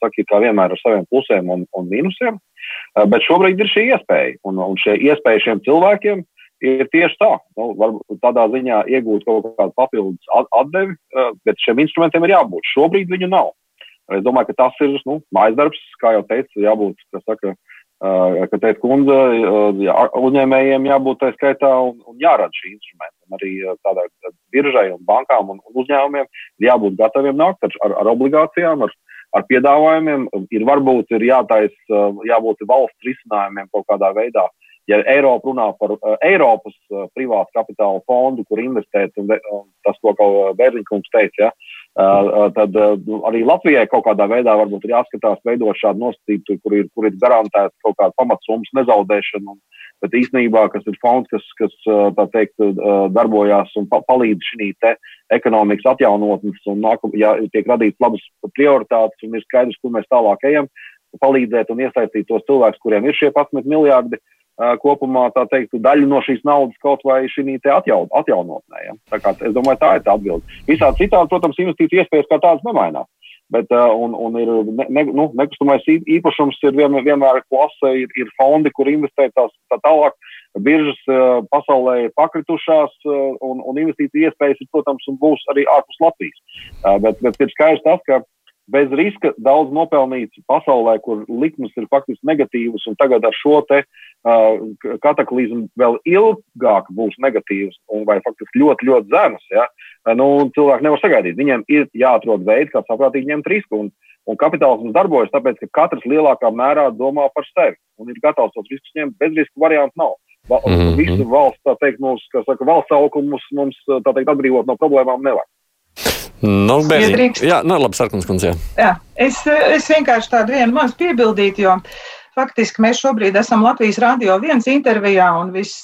saka, kā vienmēr ar saviem plusiem un, un mīnusiem. Eh, bet šobrīd ir šī iespēja, un, un šie iespēja šiem cilvēkiem ir tieši tā. Nu, varbūt tādā ziņā iegūt kaut kādu papildus atdevi, eh, bet šiem instrumentiem ir jābūt. Šobrīd viņu nav. Es domāju, ka tas ir nu, mājas darbs, kā jau teicu, jābūt, kas saka, ka teica kundze, jā, uzņēmējiem jābūt tā skaitā un, un jārada šī instrumenta. Un arī tādai biržai un bankām un, un uzņēmumiem jābūt gataviem nākt ar, ar, ar obligācijām, ar, ar piedāvājumiem. Ir varbūt ir jātais, eh, jābūt valsts risinājumiem kaut kādā veidā. Ja Eiropa runā par uh, Eiropas uh, privātu kapitāla fondu, kur investēt, un, un tas, ko Bērziņkungs teica, ja, uh, tad uh, arī Latvijai kaut kādā veidā varbūt ir jāskatās veidot šādu nosacītu, kur ir, kur ir garantēta kaut kāda pamatsummas nezaudēšana un, bet īstenībā, kas ir fonds, kas, kas tā teikt, darbojās un palīdz šī ekonomikas atjaunotnes, un nākam, ja tiek radīts labas prioritātes un ir skaidrs, kur mēs tālāk ejam, palīdzēt un iesaistīt tos cilvēkus, kuriem ir šie 11 miljārdi. Kopumā tā teikt, daļu no šīs naudas kaut vai šī atjaun, atjaunotnē. Ja? Tā kā, es domāju, tā ir tā atbilde. Visādi citādi, protams, investīciju iespējas kā tādas nemainās. Bet, un, un ir ne, ne, nu, nekustamais īpašums ir vien, vienmēr klase, ir, ir fondi, kur investēt tās, tā tālāk. Biržas pasaulē ir pakritušās, un, un investīcija iespējas ir, protams, būs arī ārpus Latvijas. Bet, bet ir skaidrs tas, ka bez riska daudz nopelnīts pasaulē, kur likmes ir faktiski negatīvas, un tagad ar šo te uh, kataklizmu vēl ilgāk būs negatīvas, un vai faktiski ļoti, ļoti zemas. Ja? Nu, cilvēki nevar sagaidīt. Viņiem ir jāatrod veids, kā saprātīgi ņemt risku. Un, un kapitālisms darbojas tāpēc, ka katrs lielākā mērā domā par sevi un ir gatavs tos riskus ņemt. Bez risku variantu nav. Mm -hmm. Visu valsts, tā teikt, mums, saka, valsts augumus mums, tā teikt, atbrīvot no problēmām nevar. Nu, jā, nu, labi, Sarkans kundze. Jā. jā, es, es vienkārši tādu vienu maz piebildītu, jo faktiski mēs šobrīd esam Latvijas radio viens intervijā un vis,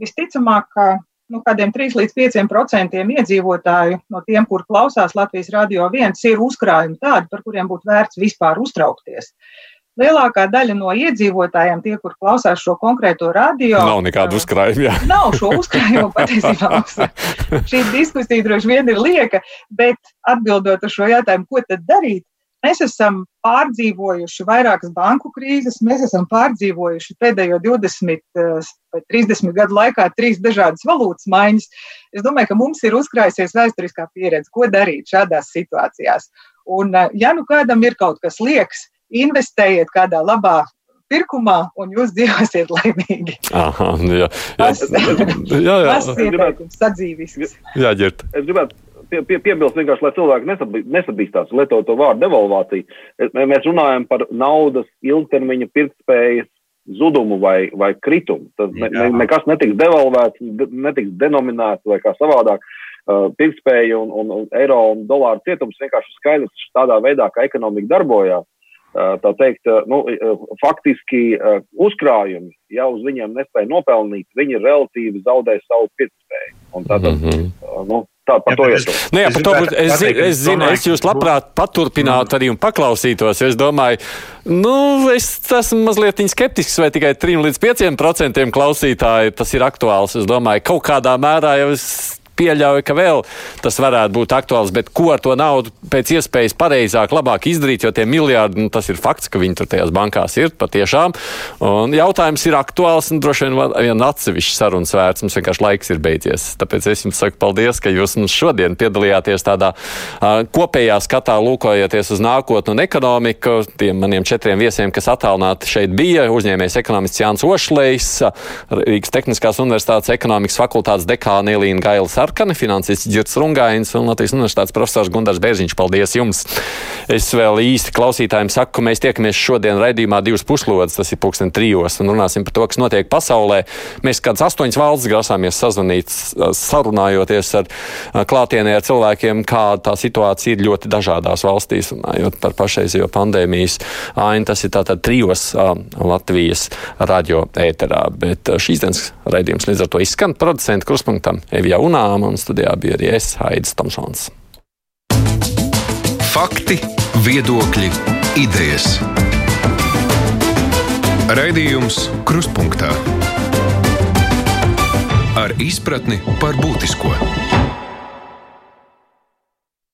visticamāk, ka nu, kādiem 3 līdz 5 procentiem iedzīvotāju no tiem, kur klausās Latvijas radio viens, ir uzkrājumi tādi, par kuriem būtu vērts vispār uztraukties. Uh, lielākā daļa no iedzīvotājiem, tie, kur klausās šo konkrēto radio, nav nekādu uzkrājumu. Jā. Nav šo uzkrājumu patiesībā. Šī diskusija droši vien ir lieka, bet atbildot uz šo jautājumu, ko tad darīt? Mēs esam pārdzīvojuši vairākas banku krīzes, mēs esam pārdzīvojuši pēdējo 20 vai 30 gadu laikā trīs dažādas valūtas maiņas. Es domāju, ka mums ir uzkrājusies vēsturiskā pieredze, ko darīt šādās situācijās. Un, ja nu kādam ir kaut kas liekas, investējiet kādā labā pirkumā, un jūs dzīvosiet laimīgi. Aha, jā, jā. Tas, jā, jā. Tas ir ieteikums sadzīvisks. Jā, ģirt. Es gribētu pie, pie, piebilst vienkārši, lai cilvēki nesabīstās, lietot to vārdu devalvācija. Mēs runājam par naudas ilgtermiņa pirktspējas zudumu vai, vai kritumu. Tas ne, ne, nekas netiks devalvēts, netiks denominēts vai kā savādāk. Uh, pirktspēja un, un, un eiro un dolāru cietums vienkārši skaidrs tādā veidā, kā ekonomika darbojās tā teikt, nu, faktiski uzkrājumi, ja uz viņiem nespēja nopelnīt, viņi relatīvi zaudē savu pirktspēju. Tātad, mm -hmm. nu, tā par to ir. Nu, jā, par to es, es, es zinu, es jūs labprāt paturpinātu arī un paklausītos. Es domāju, nu, es esmu mazliet skeptisks, vai tikai 3 līdz 5 procentiem klausītāji tas ir aktuāls. Es domāju, kaut kādā mērā jau es pieļauju, ka vēl tas varētu būt aktuāls, bet ko ar to naudu pēc iespējas pareizāk, labāk izdarīt, jo tie miljardi, nu, tas ir fakts, ka viņi tur tajās bankās ir patiešām. Un jautājums ir aktuāls un droši vien vien atsevišķi sarunas vērts. Mums vienkārši laiks ir beidzies. Tāpēc es jums saku paldies, ka jūs mums šodien piedalījāties tādā uh, kopējā skatā, lūkojoties uz nākotnu un ekonomiku. Tiem maniem četriem viesiem, kas attālināti šeit bija, uzņēmējs ekonomists Jānis Ošlejs, Rīgas Tehniskās Universitātes ekonomikas fakultātes dekāna Elīna Gailis Sarkani, finansists Girts Rungains un Latvijas Universitātes profesors Gundars Bērziņš. Paldies jums! Es vēl īsti klausītājiem saku, ka mēs tiekamies šodien raidījumā divas puslodes, tas ir pulksten trijos, un runāsim par to, kas notiek pasaulē. Mēs kādas astoņas valsts grasāmies sazvanīt, sarunājoties ar klātienē ar cilvēkiem, kā tā situācija ir ļoti dažādās valstīs, runājot par pašreizējo pandēmijas ainu. Tas ir tātad trijos Latvijas radio ēterā, bet šīs dienas raidījums līdz ar to izskan producentu kruspunktam Evijā Unām un studijā bija arī es, Haidis Tomsons. Fakti, viedokļi, idejas. Raidījums Kruspunkta ar izpratni par būtisko.